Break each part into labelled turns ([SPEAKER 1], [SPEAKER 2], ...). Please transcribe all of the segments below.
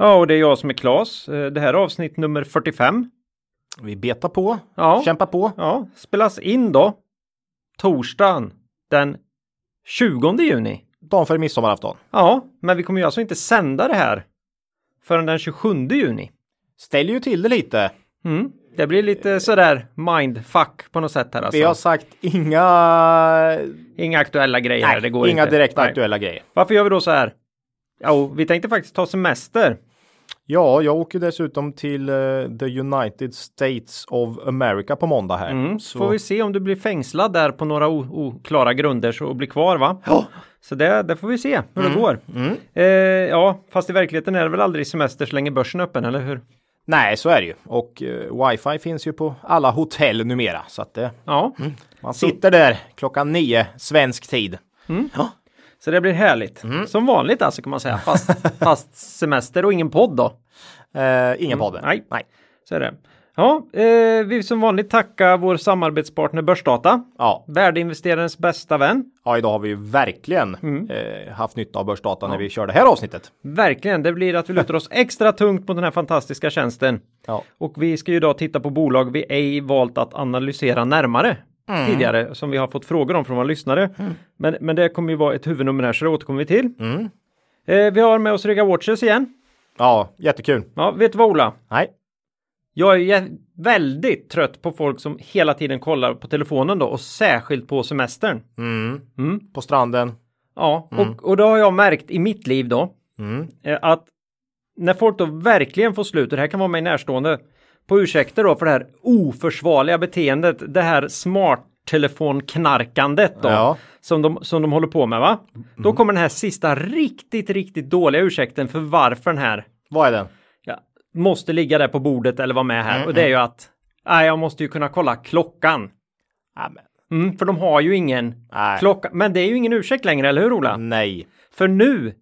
[SPEAKER 1] Ja, och det är jag som är Klas. Eh, Det här är avsnitt nummer 45.
[SPEAKER 2] Vi betar på,
[SPEAKER 1] Ja.
[SPEAKER 2] kämpar på.
[SPEAKER 1] Ja, spelas in då torsdagen den 20 juni.
[SPEAKER 2] Dagen före midsommarafton.
[SPEAKER 1] Ja, men vi kommer ju alltså inte sända det här förrän den 27 juni.
[SPEAKER 2] Ställer ju till det lite.
[SPEAKER 1] Mm. Det blir lite sådär mindfuck på något sätt här alltså.
[SPEAKER 2] Vi har sagt inga,
[SPEAKER 1] Inga aktuella grejer här, det går
[SPEAKER 2] inga
[SPEAKER 1] inte.
[SPEAKER 2] direkt
[SPEAKER 1] Nej.
[SPEAKER 2] aktuella grejer.
[SPEAKER 1] Varför gör vi då så här? Jo, vi tänkte faktiskt ta semester.
[SPEAKER 2] Ja, jag åker dessutom till eh, the United States of America på måndag här.
[SPEAKER 1] Mm.
[SPEAKER 2] Så
[SPEAKER 1] Får vi se om du blir fängslad där på några oklara grunder så och blir kvar va?
[SPEAKER 2] Ja.
[SPEAKER 1] Så det, det får vi se hur det går.
[SPEAKER 2] Mm.
[SPEAKER 1] Eh, ja, fast i verkligheten är det väl aldrig semester så länge börsen är öppen, eller hur?
[SPEAKER 2] Nej, så är det ju. Och eh, wifi finns ju på alla hotell numera. Så att eh,
[SPEAKER 1] Ja,
[SPEAKER 2] man sitter där klockan nio svensk tid. Ja.
[SPEAKER 1] så det blir härligt.
[SPEAKER 2] Mm.
[SPEAKER 1] Som vanligt alltså kan man säga, fast, fast semester och ingen podd då.
[SPEAKER 2] Eh, ingen.
[SPEAKER 1] Mm. Nej.
[SPEAKER 2] Nej.
[SPEAKER 1] Så är det. Ja, eh, vi som vanligt tacka vår samarbetspartner Börsdata,
[SPEAKER 2] Ja,
[SPEAKER 1] värdeinvesterarens bästa vän.
[SPEAKER 2] Ja, idag har vi ju verkligen
[SPEAKER 1] Mm.
[SPEAKER 2] eh, haft nytta av börsdata när vi kör det här avsnittet.
[SPEAKER 1] Verkligen, det blir att vi lutar oss extra tungt mot den här fantastiska tjänsten.
[SPEAKER 2] Ja.
[SPEAKER 1] Och vi ska ju idag titta på bolag vi ej valt att analysera närmare
[SPEAKER 2] Mm.
[SPEAKER 1] tidigare som vi har fått frågor om från våra lyssnare. Men, men det kommer ju vara ett huvudnummer här så det återkommer vi till.
[SPEAKER 2] Mm.
[SPEAKER 1] Eh, vi har med oss Rega Watches igen.
[SPEAKER 2] Ja, jättekul.
[SPEAKER 1] Ja, vet du vad Ola?
[SPEAKER 2] Nej,
[SPEAKER 1] Jag är väldigt trött på folk som hela tiden kollar på telefonen då och särskilt på semestern.
[SPEAKER 2] mm.
[SPEAKER 1] Mm.
[SPEAKER 2] på stranden.
[SPEAKER 1] Ja, och, och då har jag märkt i mitt liv då
[SPEAKER 2] Mm.
[SPEAKER 1] eh, att när folk då verkligen får slut, och det här kan vara mig närstående, på ursäkter då för det här oförsvarliga beteendet, det här smarttelefonknarkandet då,
[SPEAKER 2] Ja.
[SPEAKER 1] Som, de, som de håller på med va? Då kommer den här sista riktigt, riktigt dåliga ursäkten för varför den här
[SPEAKER 2] Vad är den?
[SPEAKER 1] ja, måste ligga där på bordet eller vara med här. Och det är ju att, nej, jag måste ju kunna kolla klockan.
[SPEAKER 2] Ja, men,
[SPEAKER 1] Mm, för de har ju ingen
[SPEAKER 2] Nej.
[SPEAKER 1] klocka. Men det är ju ingen ursäkt längre, eller hur Ola?
[SPEAKER 2] nej.
[SPEAKER 1] För nu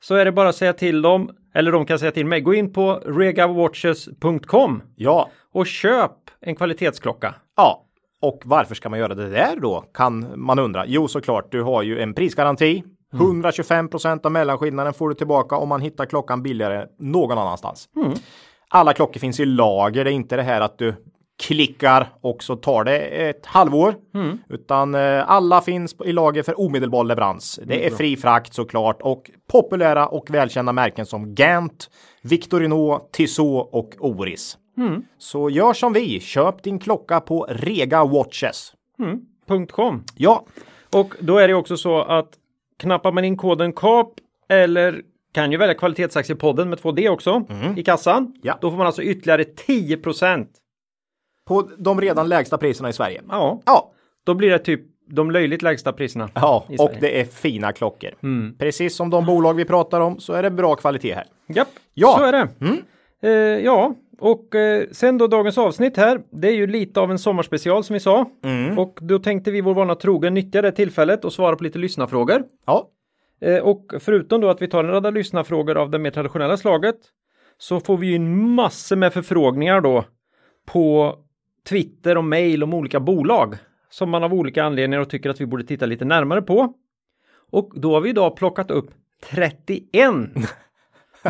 [SPEAKER 1] så är det bara att säga till dem, eller de kan säga till mig, gå in på regawatches.com
[SPEAKER 2] Ja,
[SPEAKER 1] och köp en kvalitetsklocka.
[SPEAKER 2] ja. Och varför ska man göra det där då? Kan man undra. Jo, såklart. Du har ju en prisgaranti. 125% av mellanskillnaden får du tillbaka om man hittar klockan billigare någon annanstans. Alla klockor finns i lager. Det är inte det här att du klickar och så tar det ett halvår. Utan eh, alla finns i lager för omedelbar leverans. Det är fri frakt såklart och populära och välkända märken som Gant, Victorino, Tissot och Oris. Så gör som vi. Köp din klocka på Rega Watches.
[SPEAKER 1] .com.
[SPEAKER 2] Ja,
[SPEAKER 1] Och då är det också så att knappar man in koden KAP eller kan ju välja kvalitetsaktiepodden med 2D också i kassan.
[SPEAKER 2] Ja.
[SPEAKER 1] Då får man alltså ytterligare 10
[SPEAKER 2] på de redan lägsta priserna i Sverige.
[SPEAKER 1] Ja,
[SPEAKER 2] Ja,
[SPEAKER 1] då blir det typ de löjligt lägsta priserna.
[SPEAKER 2] ja och det är fina klockor. Precis som de bolag vi pratar om så är det bra kvalitet här.
[SPEAKER 1] Japp,
[SPEAKER 2] Ja.
[SPEAKER 1] så är det. Eh, ja, och eh, sen då dagens avsnitt här. Det är ju lite av en sommarspecial som vi sa. Och då tänkte vi vår vana trogen nyttja det tillfället och svara på lite lyssnarfrågor.
[SPEAKER 2] Ja,
[SPEAKER 1] Eh, och förutom då att vi tar en radda lyssnarfrågor av det mer traditionella slaget så får vi ju in massor med förfrågningar då på Twitter och mail om olika bolag som man av olika anledningar tycker att vi borde titta lite närmare på. Och då har vi idag plockat upp 31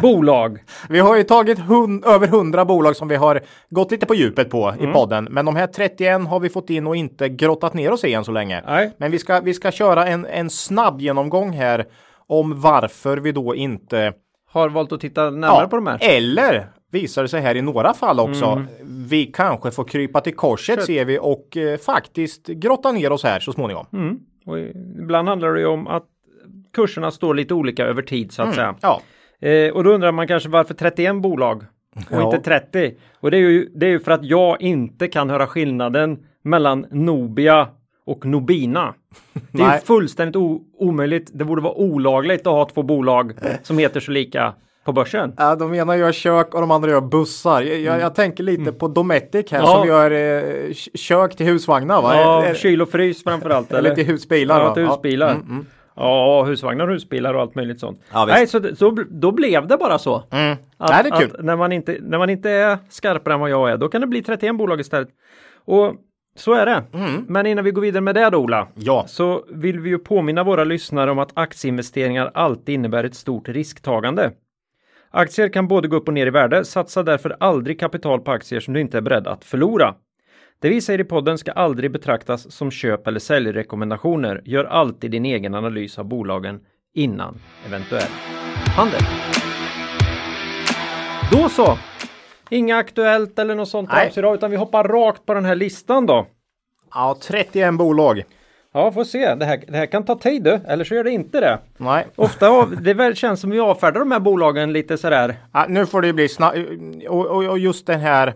[SPEAKER 1] bolag.
[SPEAKER 2] vi har ju tagit hun- över 100 bolag som vi har gått lite på djupet på i podden. Men de här 31 har vi fått in och inte grottat ner oss i än så länge.
[SPEAKER 1] Nej.
[SPEAKER 2] Men vi ska, vi ska köra en, en snabb genomgång här om varför vi då inte
[SPEAKER 1] Har valt att titta närmare på de här.
[SPEAKER 2] Eller visar det sig här i några fall också.
[SPEAKER 1] Mm.
[SPEAKER 2] Vi kanske får krypa till korset ser vi och eh, faktiskt grotta ner oss här så småningom.
[SPEAKER 1] Mm. Och ibland handlar det ju om att kurserna står lite olika över tid så att säga.
[SPEAKER 2] Ja,
[SPEAKER 1] Eh, och då undrar man kanske varför 31 bolag och
[SPEAKER 2] Ja.
[SPEAKER 1] inte 30. Och det är, ju, det är ju för att jag inte kan höra skillnaden mellan Nobia och Nobina. Det är fullständigt omöjligt. Det borde vara olagligt att ha två bolag som heter så lika. På börsen?
[SPEAKER 2] Ja, de ena gör kök och de andra gör bussar. Jag, jag, jag tänker lite på Dometic här
[SPEAKER 1] Mm. Ja.
[SPEAKER 2] som gör eh, kök till husvagnar va?
[SPEAKER 1] Ja,
[SPEAKER 2] Är- är-
[SPEAKER 1] kyl och frys framförallt.
[SPEAKER 2] Eller till husbilar
[SPEAKER 1] Ja, till husbilar.
[SPEAKER 2] Mm, mm.
[SPEAKER 1] Ja, husvagnar husbilar och allt möjligt sånt.
[SPEAKER 2] Ja.
[SPEAKER 1] Nej, så, så då blev det bara så.
[SPEAKER 2] Mm.
[SPEAKER 1] Att,
[SPEAKER 2] Nej, det är kul.
[SPEAKER 1] När, man inte, när man inte är skarpare än vad jag är, då kan det bli 31 bolag istället. Och så är det.
[SPEAKER 2] Mm.
[SPEAKER 1] Men innan vi går vidare med det då, Ola,
[SPEAKER 2] Ja.
[SPEAKER 1] så vill vi ju påminna våra lyssnare om att aktieinvesteringar alltid innebär ett stort risktagande. Aktier kan både gå upp och ner i värde, satsa därför aldrig kapital på aktier som du inte är beredd att förlora. Det vi säger i podden ska aldrig betraktas som köp eller säljrekommendationer. Gör alltid din egen analys av bolagen innan eventuell handel. Då så! Inga aktuellt eller något sånt
[SPEAKER 2] Nej.
[SPEAKER 1] idag, utan vi hoppar rakt på den här listan då.
[SPEAKER 2] Ja, 31 bolag.
[SPEAKER 1] Ja, får se. Det här, det här kan ta tid du, eller så gör det inte det.
[SPEAKER 2] Nej.
[SPEAKER 1] Ofta av, det väl känns som vi avfärdar de här bolagen lite sådär.
[SPEAKER 2] Ja, nu får det bli snabbt. Och, och, och just den här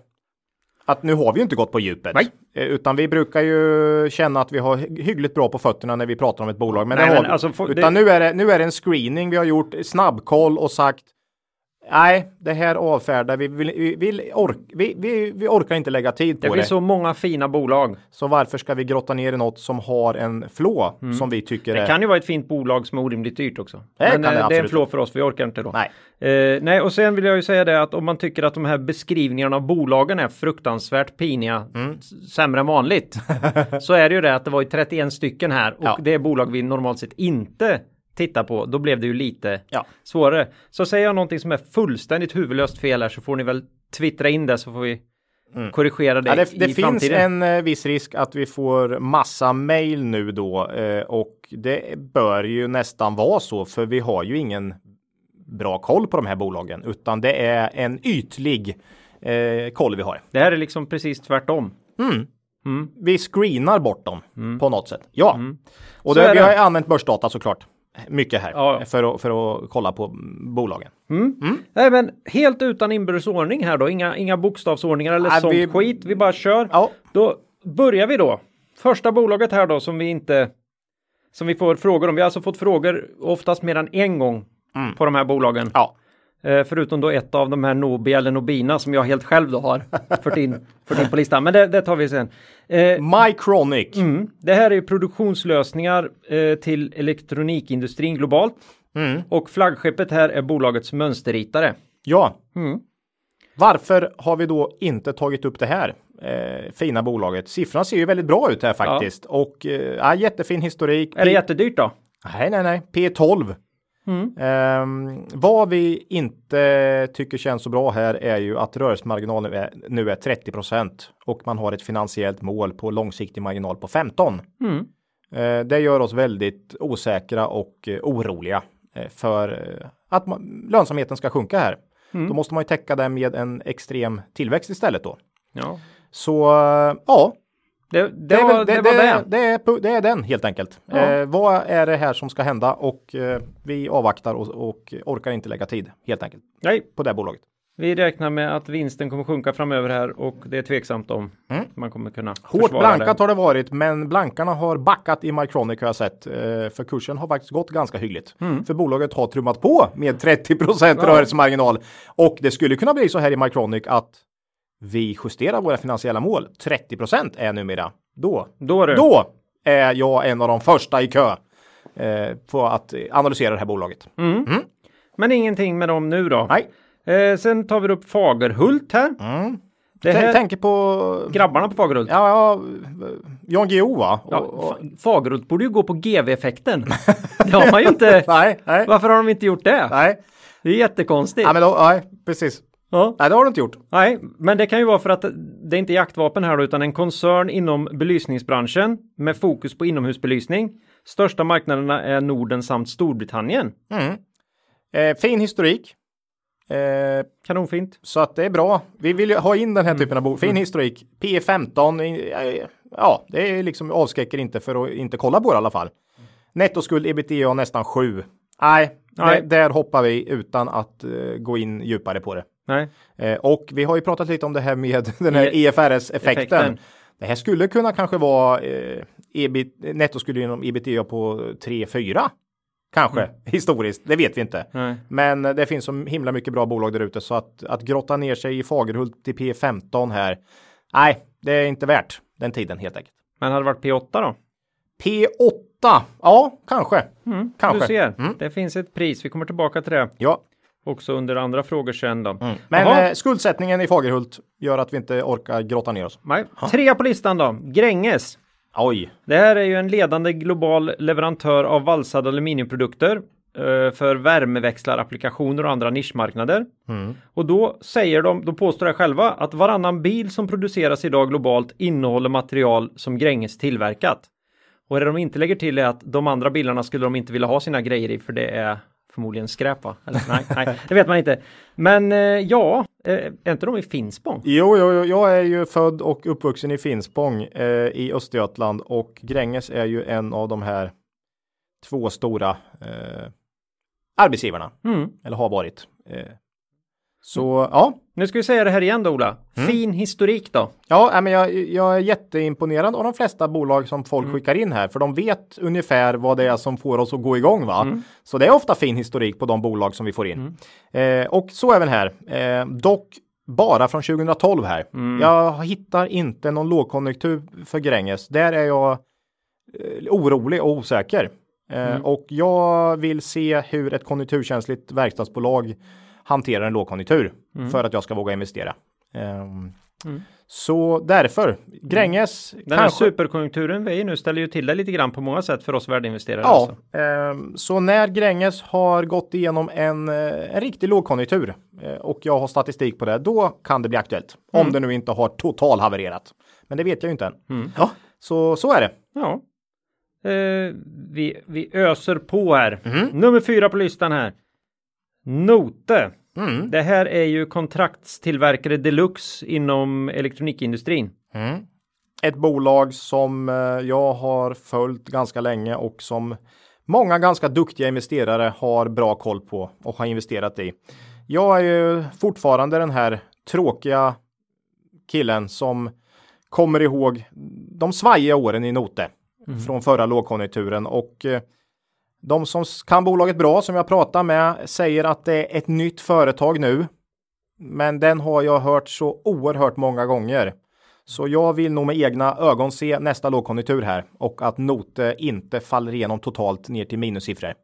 [SPEAKER 2] att nu har vi ju inte gått på djupet.
[SPEAKER 1] Nej.
[SPEAKER 2] Eh, Utan vi brukar ju känna att vi har hy- hyggligt bra på fötterna när vi pratar om ett bolag. Men,
[SPEAKER 1] Nej,
[SPEAKER 2] det har
[SPEAKER 1] men
[SPEAKER 2] vi.
[SPEAKER 1] alltså,
[SPEAKER 2] Utan nu, är det, nu är det en screening vi har gjort, snabbkoll och sagt Nej, det här avfärdar vi. Vi, vi, vi, ork, vi, vi, vi orkar inte lägga tid
[SPEAKER 1] Det
[SPEAKER 2] på det.
[SPEAKER 1] finns så många fina bolag.
[SPEAKER 2] Så varför ska vi grotta ner i något som har en flå som vi tycker
[SPEAKER 1] Mm. Det
[SPEAKER 2] är...
[SPEAKER 1] kan ju vara ett fint bolag som är orimligt dyrt också.
[SPEAKER 2] Det
[SPEAKER 1] Men
[SPEAKER 2] det
[SPEAKER 1] eh, det är en flå för oss, vi orkar inte då.
[SPEAKER 2] Nej.
[SPEAKER 1] Eh, nej, och sen vill jag ju säga det att om man tycker att de här beskrivningarna av bolagen är fruktansvärt piniga,
[SPEAKER 2] Mm.
[SPEAKER 1] sämre än vanligt, så är det ju det att det var ju 31 stycken här och
[SPEAKER 2] Ja.
[SPEAKER 1] det är bolag vi normalt sett inte tittar på. Då blev det ju lite
[SPEAKER 2] Ja.
[SPEAKER 1] svårare. Så säger jag någonting som är fullständigt huvudlöst fel här så får ni väl twittra in det så får vi korrigera det,
[SPEAKER 2] Mm. Ja, det,
[SPEAKER 1] i
[SPEAKER 2] det finns
[SPEAKER 1] framtiden.
[SPEAKER 2] en eh, viss risk att vi får massa mail nu då eh, och det bör ju nästan vara så för vi har ju ingen bra koll på de här bolagen utan det är en ytlig eh, koll vi har.
[SPEAKER 1] Det här är liksom precis tvärtom.
[SPEAKER 2] Vi screenar bort dem på något sätt. Ja, och
[SPEAKER 1] Mm. Så
[SPEAKER 2] det, vi
[SPEAKER 1] det.
[SPEAKER 2] har ju använt börsdata såklart. Mycket här
[SPEAKER 1] Ja.
[SPEAKER 2] för, att, för att kolla på bolagen.
[SPEAKER 1] Nej men helt utan inbördes ordning här då, inga, inga bokstavsordningar eller
[SPEAKER 2] Nej,
[SPEAKER 1] sånt
[SPEAKER 2] vi-
[SPEAKER 1] skit, vi bara kör.
[SPEAKER 2] Ja,
[SPEAKER 1] Då börjar vi då. Första bolaget här då som vi inte som vi får frågor om. Vi har alltså fått frågor oftast mer än en gång på de här bolagen.
[SPEAKER 2] ja.
[SPEAKER 1] Eh, förutom då ett av de här Nobi eller Nobina som jag helt själv då har fört in, fört in på listan. Men det, det tar vi sen. Eh,
[SPEAKER 2] Mycronic.
[SPEAKER 1] mm, det här är produktionslösningar eh, till elektronikindustrin globalt.
[SPEAKER 2] Mm.
[SPEAKER 1] Och flaggskeppet här är bolagets mönsterritare.
[SPEAKER 2] Ja.
[SPEAKER 1] Mm.
[SPEAKER 2] Varför har vi då inte tagit upp det här eh, fina bolaget? Siffrorna ser ju väldigt bra ut här faktiskt och eh, ja, jättefin historik.
[SPEAKER 1] Är det jättedyrt då?
[SPEAKER 2] Nej, nej, nej. P12.
[SPEAKER 1] Mm.
[SPEAKER 2] Ehm, vad vi inte tycker känns så bra här är ju att rörelsemarginalen är, nu är 30% och man har ett finansiellt mål på långsiktig marginal på 15.
[SPEAKER 1] Mm.
[SPEAKER 2] Eh, det gör oss väldigt osäkra och eh, oroliga eh, för eh, att man, lönsamheten ska sjunka här.
[SPEAKER 1] Mm.
[SPEAKER 2] Då måste man ju täcka det med en extrem tillväxt istället då.
[SPEAKER 1] Ja.
[SPEAKER 2] Så ja,
[SPEAKER 1] Det, det,
[SPEAKER 2] det, är
[SPEAKER 1] var, det, var det.
[SPEAKER 2] det, är, det är den helt enkelt.
[SPEAKER 1] Ja.
[SPEAKER 2] Eh, vad är det här som ska hända och eh, vi avvaktar och, och orkar inte lägga tid helt enkelt
[SPEAKER 1] Nej,
[SPEAKER 2] på det bolaget.
[SPEAKER 1] vi räknar med att vinsten kommer sjunka framöver här och det är tveksamt om
[SPEAKER 2] Mm.
[SPEAKER 1] man kommer kunna
[SPEAKER 2] Hårt blankat
[SPEAKER 1] det.
[SPEAKER 2] har det varit, men blankarna har backat i Mycronic har jag sett. Eh, för kursen har faktiskt gått ganska hyggligt.
[SPEAKER 1] Mm.
[SPEAKER 2] För bolaget har trummat på med 30% rörelsemarginal. Och det skulle kunna bli så här i Mycronic att vi justerar våra finansiella mål. 30% är numera. Då,
[SPEAKER 1] Då du.
[SPEAKER 2] då är jag en av de första i kö eh, på att analysera det här bolaget.
[SPEAKER 1] Men ingenting med dem nu då.
[SPEAKER 2] Nej,
[SPEAKER 1] Eh, sen tar vi upp Fagerhult här. Det
[SPEAKER 2] Tänk-
[SPEAKER 1] här
[SPEAKER 2] tänker på
[SPEAKER 1] grabbarna på Fagerhult.
[SPEAKER 2] ja, ja, Jan Guillou va?
[SPEAKER 1] Ja,
[SPEAKER 2] Och-
[SPEAKER 1] Fagerhult borde ju gå på GV-effekten. det har man ju inte.
[SPEAKER 2] nej, nej,
[SPEAKER 1] Varför har de inte gjort det?
[SPEAKER 2] nej.
[SPEAKER 1] Det är jättekonstigt.
[SPEAKER 2] Ja, men då, nej, precis.
[SPEAKER 1] Ja.
[SPEAKER 2] Nej, det har du inte gjort.
[SPEAKER 1] Nej, men det kan ju vara för att det är inte jaktvapen här då, utan en koncern inom belysningsbranschen med fokus på inomhusbelysning. Största marknaderna är Norden samt Storbritannien.
[SPEAKER 2] Eh, fin historik. Eh,
[SPEAKER 1] Kanonfint.
[SPEAKER 2] så att det är bra. Vi vill ju ha in den här typen av bolag. Fin historik. P 15. eh, Ja, det är liksom avskräcker inte för att inte kolla på det i alla fall. Nettoskuld ebitda nästan 7. Nej,
[SPEAKER 1] Nej.
[SPEAKER 2] Det, där hoppar vi utan att eh, gå in djupare på det.
[SPEAKER 1] Nej.
[SPEAKER 2] Eh, och vi har ju pratat lite om det här med den här
[SPEAKER 1] E-
[SPEAKER 2] EFRS-effekten.
[SPEAKER 1] effekten.
[SPEAKER 2] Det här skulle kunna kanske vara eh, ebit, nettoskuld inom ebitda på 3-4. Kanske historiskt, det vet vi inte.
[SPEAKER 1] Nej.
[SPEAKER 2] Men det finns så himla mycket bra bolag där ute så att, att grotta ner sig i Fagerhult till P15 här. Nej, det är inte värt den tiden helt enkelt.
[SPEAKER 1] Men hade det varit P8 då?
[SPEAKER 2] P8, ja kanske. kanske.
[SPEAKER 1] Du ser,
[SPEAKER 2] Mm.
[SPEAKER 1] det finns ett pris. Vi kommer tillbaka till det
[SPEAKER 2] Ja,
[SPEAKER 1] också under andra frågor sen då.
[SPEAKER 2] men
[SPEAKER 1] Jaha.
[SPEAKER 2] eh, skuldsättningen i Fagerhult gör att vi inte orkar grotta ner oss.
[SPEAKER 1] Nej. Trea på listan då, Gränges.
[SPEAKER 2] Oj,
[SPEAKER 1] Det här är ju en ledande global leverantör av valsade aluminiumprodukter eh, för värmeväxlarapplikationer och andra nischmarknader. Och då säger de, då påstår de själva att varannan bil som produceras idag globalt innehåller material som Gränges tillverkat. Och det de inte lägger till är att de andra bilarna skulle de inte vilja ha sina grejer i för det är förmodligen skräp va? Eller, nej, nej, det vet man inte. Men eh, ja, eh, är inte de i Finspång?
[SPEAKER 2] Jo, jo, jo, jag är ju född och uppvuxen i Finspång eh, i Östergötland och Gränges är ju en av de här två stora eh, arbetsgivarna,
[SPEAKER 1] Mm.
[SPEAKER 2] eller har varit. Eh, så ja,
[SPEAKER 1] Nu ska vi säga det här igen då Ola.
[SPEAKER 2] Mm.
[SPEAKER 1] Fin historik då.
[SPEAKER 2] ja nej, men jag, jag är jätteimponerad av de flesta bolag som folk skickar in här, för de vet ungefär vad det är som får oss att gå igång. Va? Så det är ofta fin historik på de bolag som vi får in. Eh, och så även här, eh, dock bara från 2012 här. Jag hittar inte någon lågkonjunktur för Gränges. Där är jag eh, orolig och osäker. Eh, Och jag vill se hur ett konjunkturkänsligt verkstadsbolag hanterar en lågkonjunktur för att jag ska våga investera. Ehm, Så därför, Gränges
[SPEAKER 1] Den här
[SPEAKER 2] kanske
[SPEAKER 1] superkonjunkturen vi är i nu ställer ju till det lite grann på många sätt för oss värdeinvesterare.
[SPEAKER 2] Ja,
[SPEAKER 1] alltså.
[SPEAKER 2] ehm, så när Gränges har gått igenom en, eh, en riktig lågkonjunktur eh, och jag har statistik på det, då kan det bli aktuellt. Om det nu inte har total havererat. Men det vet jag ju inte än. Ja, så, så är det.
[SPEAKER 1] Ja. Eh, vi, vi öser på här.
[SPEAKER 2] Mhm.
[SPEAKER 1] Nummer fyra på listan här. Note.
[SPEAKER 2] Mm.
[SPEAKER 1] Det här är ju kontraktstillverkare deluxe inom elektronikindustrin.
[SPEAKER 2] Mm. Ett bolag som eh, jag har följt ganska länge och som många ganska duktiga investerare har bra koll på och har investerat i. Jag är ju fortfarande den här tråkiga killen som kommer ihåg de svajiga åren i Note från förra lågkonjunkturen och eh, de som kan bolaget bra som jag pratar med säger att det är ett nytt företag nu. Men den har jag hört så oerhört många gånger. Så jag vill nog med egna ögon se nästa lågkonjunktur här och att Note inte faller igenom totalt ner till minussiffror.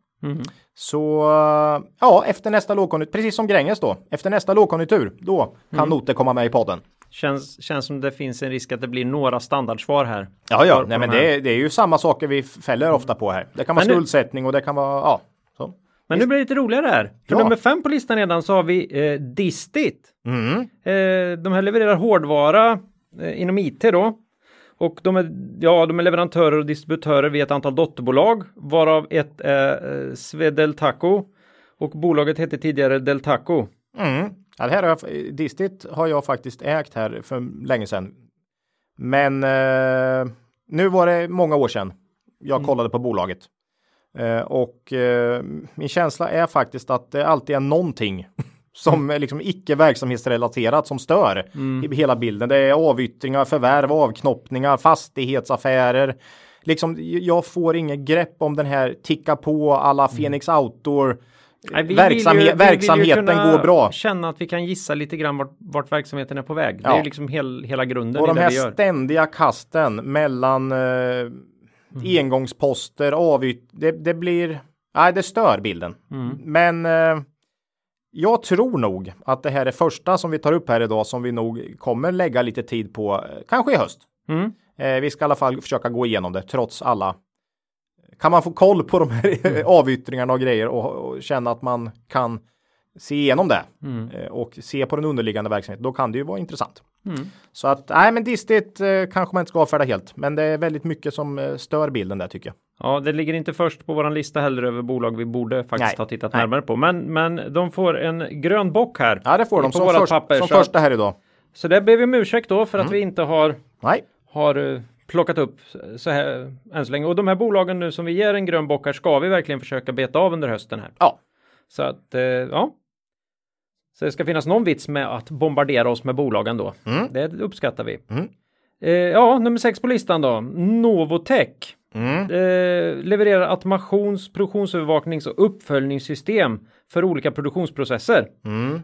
[SPEAKER 2] Så eh, ja, efter nästa lågkonjunktur, precis som Gränges då, efter nästa lågkonjunktur, då kan Note komma med i podden.
[SPEAKER 1] Känns, känns som det finns en risk att det blir några standardsvar här.
[SPEAKER 2] Ja, ja, nej,
[SPEAKER 1] de
[SPEAKER 2] men
[SPEAKER 1] här.
[SPEAKER 2] det, är- det är ju samma saker vi fäller ofta på här. Det kan vara
[SPEAKER 1] Men nu-
[SPEAKER 2] skuldsättning och det kan vara, ja. Så.
[SPEAKER 1] Men nu blir det lite roligare här. För
[SPEAKER 2] Ja.
[SPEAKER 1] nummer fem på listan redan så har vi eh, Distit.
[SPEAKER 2] Mm.
[SPEAKER 1] Eh, de här levererar hårdvara eh, inom IT då. Och de är, ja, de är leverantörer och distributörer vid ett antal dotterbolag, varav ett är eh, Svedeltaco och bolaget hette tidigare Deltaco.
[SPEAKER 2] Mm. Ja, det här har jag, Distit har jag faktiskt ägt här för länge sedan. Men eh, nu var det många år sedan jag kollade på bolaget. Eh, och eh, min känsla är faktiskt att det alltid är någonting som är liksom icke verksamhetsrelaterat som stör i hela bilden. Det är avyttringar, förvärv, avknoppningar, fastighetsaffärer. Liksom, jag får inget grepp om den här ticka på alla Phoenix Outdoor.
[SPEAKER 1] Nej, vi vill ju-
[SPEAKER 2] verksamheten går bra.
[SPEAKER 1] Känna att vi kan gissa lite grann vart, vart verksamheten är på väg. Det är
[SPEAKER 2] Ja.
[SPEAKER 1] liksom hel, hela grunden
[SPEAKER 2] Och de här ständiga kasten mellan eh, engångsposter, avyt... Det, det blir... Nej, det stör bilden. Men eh, jag tror nog att det här är första som vi tar upp här idag som vi nog kommer lägga lite tid på, eh, kanske i höst.
[SPEAKER 1] Mm.
[SPEAKER 2] Eh, vi ska i alla fall försöka gå igenom det trots alla. Kan man få koll på de här avyttringarna och grejer och, och känna att man kan se igenom det eh, och se på den underliggande verksamheten, då kan det ju vara intressant. Så att, nej men Distit eh, kanske man inte ska avfärda helt, men det är väldigt mycket som eh, stör bilden där tycker jag.
[SPEAKER 1] Ja, det ligger inte först på våran lista heller över bolag vi borde faktiskt
[SPEAKER 2] Nej.
[SPEAKER 1] ha tittat
[SPEAKER 2] Nej.
[SPEAKER 1] närmare på. Men, men de får en grön bock här.
[SPEAKER 2] Ja, det får de som, först,
[SPEAKER 1] papper,
[SPEAKER 2] som
[SPEAKER 1] så
[SPEAKER 2] första här idag.
[SPEAKER 1] Så det ber vi om ursäkt då för att
[SPEAKER 2] Mm.
[SPEAKER 1] vi inte har,
[SPEAKER 2] Nej,
[SPEAKER 1] har plockat upp så här än så länge. Och de här bolagen nu som vi ger en grön bock här ska vi verkligen försöka beta av under hösten här.
[SPEAKER 2] ja,
[SPEAKER 1] Så att, eh, ja. Så det ska finnas någon vits med att bombardera oss med bolagen då.
[SPEAKER 2] Mm.
[SPEAKER 1] Det uppskattar vi.
[SPEAKER 2] Mm.
[SPEAKER 1] Eh, ja, nummer sex på listan då. Novotech. Eh, levererar automations, produktionsövervaknings och uppföljningssystem för olika produktionsprocesser.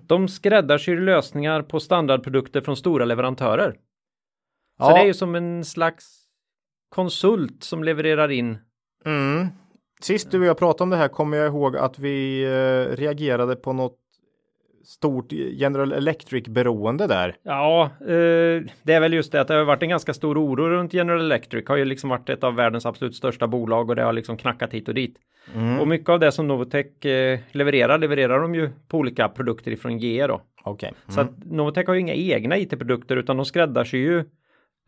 [SPEAKER 1] De skräddarsyr lösningar på standardprodukter från stora leverantörer. Så
[SPEAKER 2] Ja.
[SPEAKER 1] det är ju som en slags konsult som levererar in.
[SPEAKER 2] Mm. Sist du och jag pratade om det här kommer jag ihåg att vi eh, reagerade på något stort General Electric beroende där.
[SPEAKER 1] Ja, eh, det är väl just det att det har varit en ganska stor oro runt General Electric. Har ju liksom varit ett av världens absolut största bolag och det har liksom knackat hit och dit. Och mycket av det som Novotech eh, levererar levererar de ju på olika produkter ifrån GE då.
[SPEAKER 2] Okej.
[SPEAKER 1] Så att Novotech har ju inga egna IT-produkter utan de skräddarsyr ju.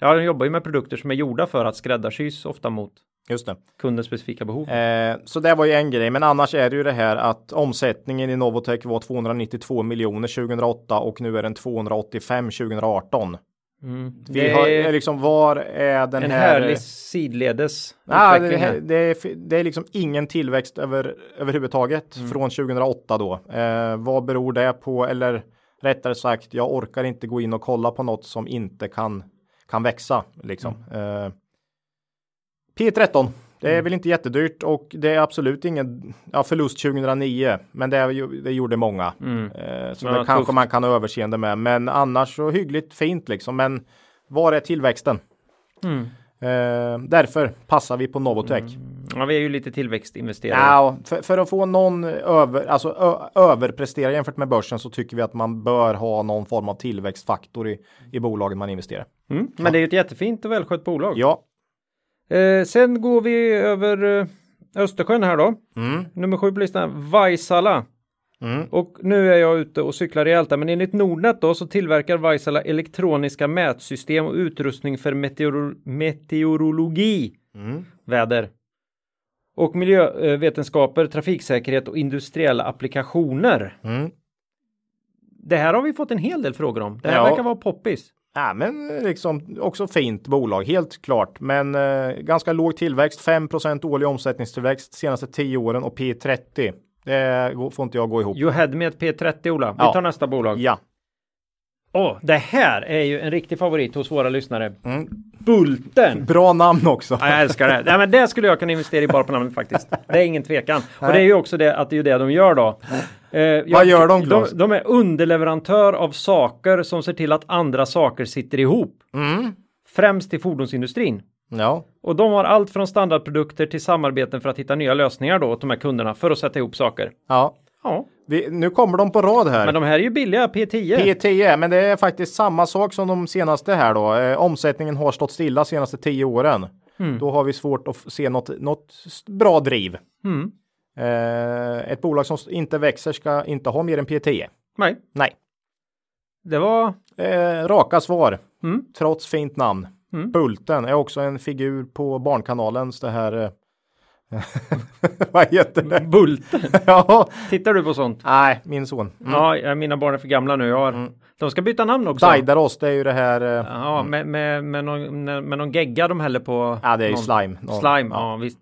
[SPEAKER 1] Ja, de jobbar ju med produkter som är gjorda för att skräddarsys ofta mot
[SPEAKER 2] Just det.
[SPEAKER 1] kundens specifika behov.
[SPEAKER 2] Eh, så det var ju en grej, men annars är det ju det här att omsättningen i Novotech var 292 miljoner 2008 och nu är den 285 2018.
[SPEAKER 1] Mm.
[SPEAKER 2] Vi
[SPEAKER 1] Det
[SPEAKER 2] har
[SPEAKER 1] är
[SPEAKER 2] liksom var är den
[SPEAKER 1] en
[SPEAKER 2] här?
[SPEAKER 1] härlig sidledes utveckling
[SPEAKER 2] det,
[SPEAKER 1] här.
[SPEAKER 2] det, är, det är liksom ingen tillväxt över, överhuvudtaget
[SPEAKER 1] Mm.
[SPEAKER 2] från 2008 då. Eh, vad beror det på? Eller rättare sagt, jag orkar inte gå in och kolla på något som inte kan, kan växa. Liksom.
[SPEAKER 1] Mm.
[SPEAKER 2] Eh, P13, det är väl inte jättedyrt och det är absolut ingen ja, förlust 2009, men det, är, det gjorde många.
[SPEAKER 1] Mm.
[SPEAKER 2] Eh, så
[SPEAKER 1] Ja,
[SPEAKER 2] det kanske
[SPEAKER 1] tufft.
[SPEAKER 2] man kan ha överseende med, men annars så hyggligt fint liksom. Men var är tillväxten?
[SPEAKER 1] Mm.
[SPEAKER 2] Eh, därför passar vi på Novotech.
[SPEAKER 1] Ja, vi är ju lite tillväxtinvesterare.
[SPEAKER 2] Ja, för, för att få någon över, alltså ö, överprestera jämfört med börsen så tycker vi att man bör ha någon form av tillväxtfaktor i, i bolagen man investerar.
[SPEAKER 1] Mm. Men det är ju ett jättefint och välskött bolag.
[SPEAKER 2] Ja,
[SPEAKER 1] Eh, sen går vi över eh, Östersjön här då.
[SPEAKER 2] mm,
[SPEAKER 1] Nummer sju på listan, Vaisala.
[SPEAKER 2] mm,
[SPEAKER 1] Och nu är jag ute och cyklar rejält där, men enligt Nordnet då så tillverkar Vaisala elektroniska mätsystem och utrustning för meteoro meteorologi,
[SPEAKER 2] mm.
[SPEAKER 1] väder och miljövetenskaper, trafiksäkerhet och industriella applikationer.
[SPEAKER 2] mm.
[SPEAKER 1] Det här har vi fått en hel del frågor om. Det här
[SPEAKER 2] Ja.
[SPEAKER 1] verkar vara poppis.
[SPEAKER 2] Ja, men liksom också fint bolag, helt klart. Men eh, ganska låg tillväxt, 5% årlig omsättningstillväxt senaste 10 åren och P30. Det får inte jag gå ihop.
[SPEAKER 1] You had med ett P30 Ola. Vi
[SPEAKER 2] Ja.
[SPEAKER 1] tar nästa bolag.
[SPEAKER 2] Ja.
[SPEAKER 1] Åh, det här är ju en riktig favorit hos våra lyssnare.
[SPEAKER 2] Mm.
[SPEAKER 1] Bulten!
[SPEAKER 2] Bra namn också.
[SPEAKER 1] Ja, jag älskar det. Nej, men det skulle jag kunna investera i bara på namnet faktiskt. Det är ingen tvekan. Och det är ju också det att det är det de gör då. Eh, jag-
[SPEAKER 2] Vad gör de,
[SPEAKER 1] de,
[SPEAKER 2] Claes?
[SPEAKER 1] de är underleverantör av saker som ser till att andra saker sitter ihop.
[SPEAKER 2] Mm.
[SPEAKER 1] Främst i fordonsindustrin.
[SPEAKER 2] Ja.
[SPEAKER 1] Och de har allt från standardprodukter till samarbeten för att hitta nya lösningar då åt de här kunderna för att sätta ihop saker.
[SPEAKER 2] ja.
[SPEAKER 1] Ja,
[SPEAKER 2] Vi, nu kommer de på rad här.
[SPEAKER 1] men de här är ju billiga, P10.
[SPEAKER 2] P10, men det är faktiskt samma sak som de senaste här då. Eh, omsättningen har stått stilla senaste 10 åren. Då har vi svårt att se något, något bra driv.
[SPEAKER 1] Mm.
[SPEAKER 2] Eh, ett bolag som inte växer ska inte ha mer än P10.
[SPEAKER 1] Nej,
[SPEAKER 2] Nej,
[SPEAKER 1] det var...
[SPEAKER 2] eh, raka svar.
[SPEAKER 1] Mm.
[SPEAKER 2] Trots fint namn.
[SPEAKER 1] Mm.
[SPEAKER 2] Bulten är också en figur på Barnkanalens det här. Vad heter det?
[SPEAKER 1] Bulten.
[SPEAKER 2] ja,
[SPEAKER 1] Tittar du på sånt?
[SPEAKER 2] nej, min son. Mm.
[SPEAKER 1] Ja, ja, mina barn är för gamla nu. Jag har... De ska byta namn också.
[SPEAKER 2] Daidaros, det är ju det här. Eh,
[SPEAKER 1] Ja, med, med, med, någon, med någon gegga de häller på.
[SPEAKER 2] ja, det är ju
[SPEAKER 1] någon...
[SPEAKER 2] slime. Någon-
[SPEAKER 1] Slime, ja. visst.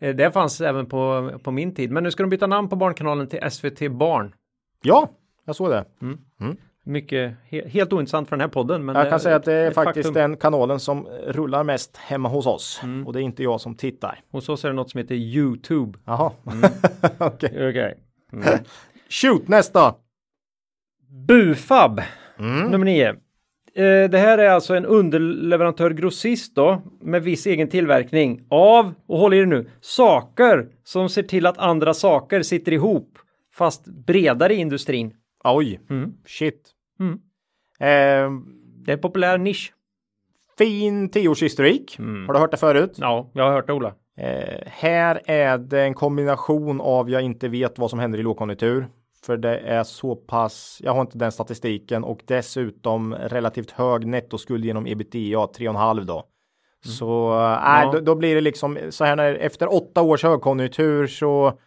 [SPEAKER 1] Eh, Det fanns även på, på min tid. Men nu ska de byta namn på Barnkanalen till SVT Barn.
[SPEAKER 2] Ja, jag såg det.
[SPEAKER 1] Mycket, he, helt ointressant för den här podden. Men
[SPEAKER 2] Jag kan säga att det är faktiskt
[SPEAKER 1] faktum.
[SPEAKER 2] den kanalen som rullar mest hemma hos oss. Och det är inte jag som tittar.
[SPEAKER 1] Hos oss är det något som heter YouTube.
[SPEAKER 2] Jaha.
[SPEAKER 1] Mm.
[SPEAKER 2] Okej.
[SPEAKER 1] Okej.
[SPEAKER 2] Shoot nästa!
[SPEAKER 1] Bufab,
[SPEAKER 2] Mm.
[SPEAKER 1] nummer nio. Eh, det här är alltså en underleverantör grossist då med viss egen tillverkning av, och håll i det nu, saker som ser till att andra saker sitter ihop fast bredare i industrin.
[SPEAKER 2] Oj,
[SPEAKER 1] Mm.
[SPEAKER 2] shit.
[SPEAKER 1] Mm.
[SPEAKER 2] Eh,
[SPEAKER 1] Det är en populär nisch.
[SPEAKER 2] fin tioårshistorik.
[SPEAKER 1] Mm.
[SPEAKER 2] Har du hört det förut?
[SPEAKER 1] Ja, jag har hört det Ola.
[SPEAKER 2] Eh, här är det en kombination av jag inte vet vad som händer i lågkonjunktur. För det är så pass, jag har inte den statistiken och dessutom relativt hög nettoskuld genom ebitda 3,5 då. Så äh,
[SPEAKER 1] Ja.
[SPEAKER 2] då, då blir det liksom så här när efter åtta års högkonjunktur så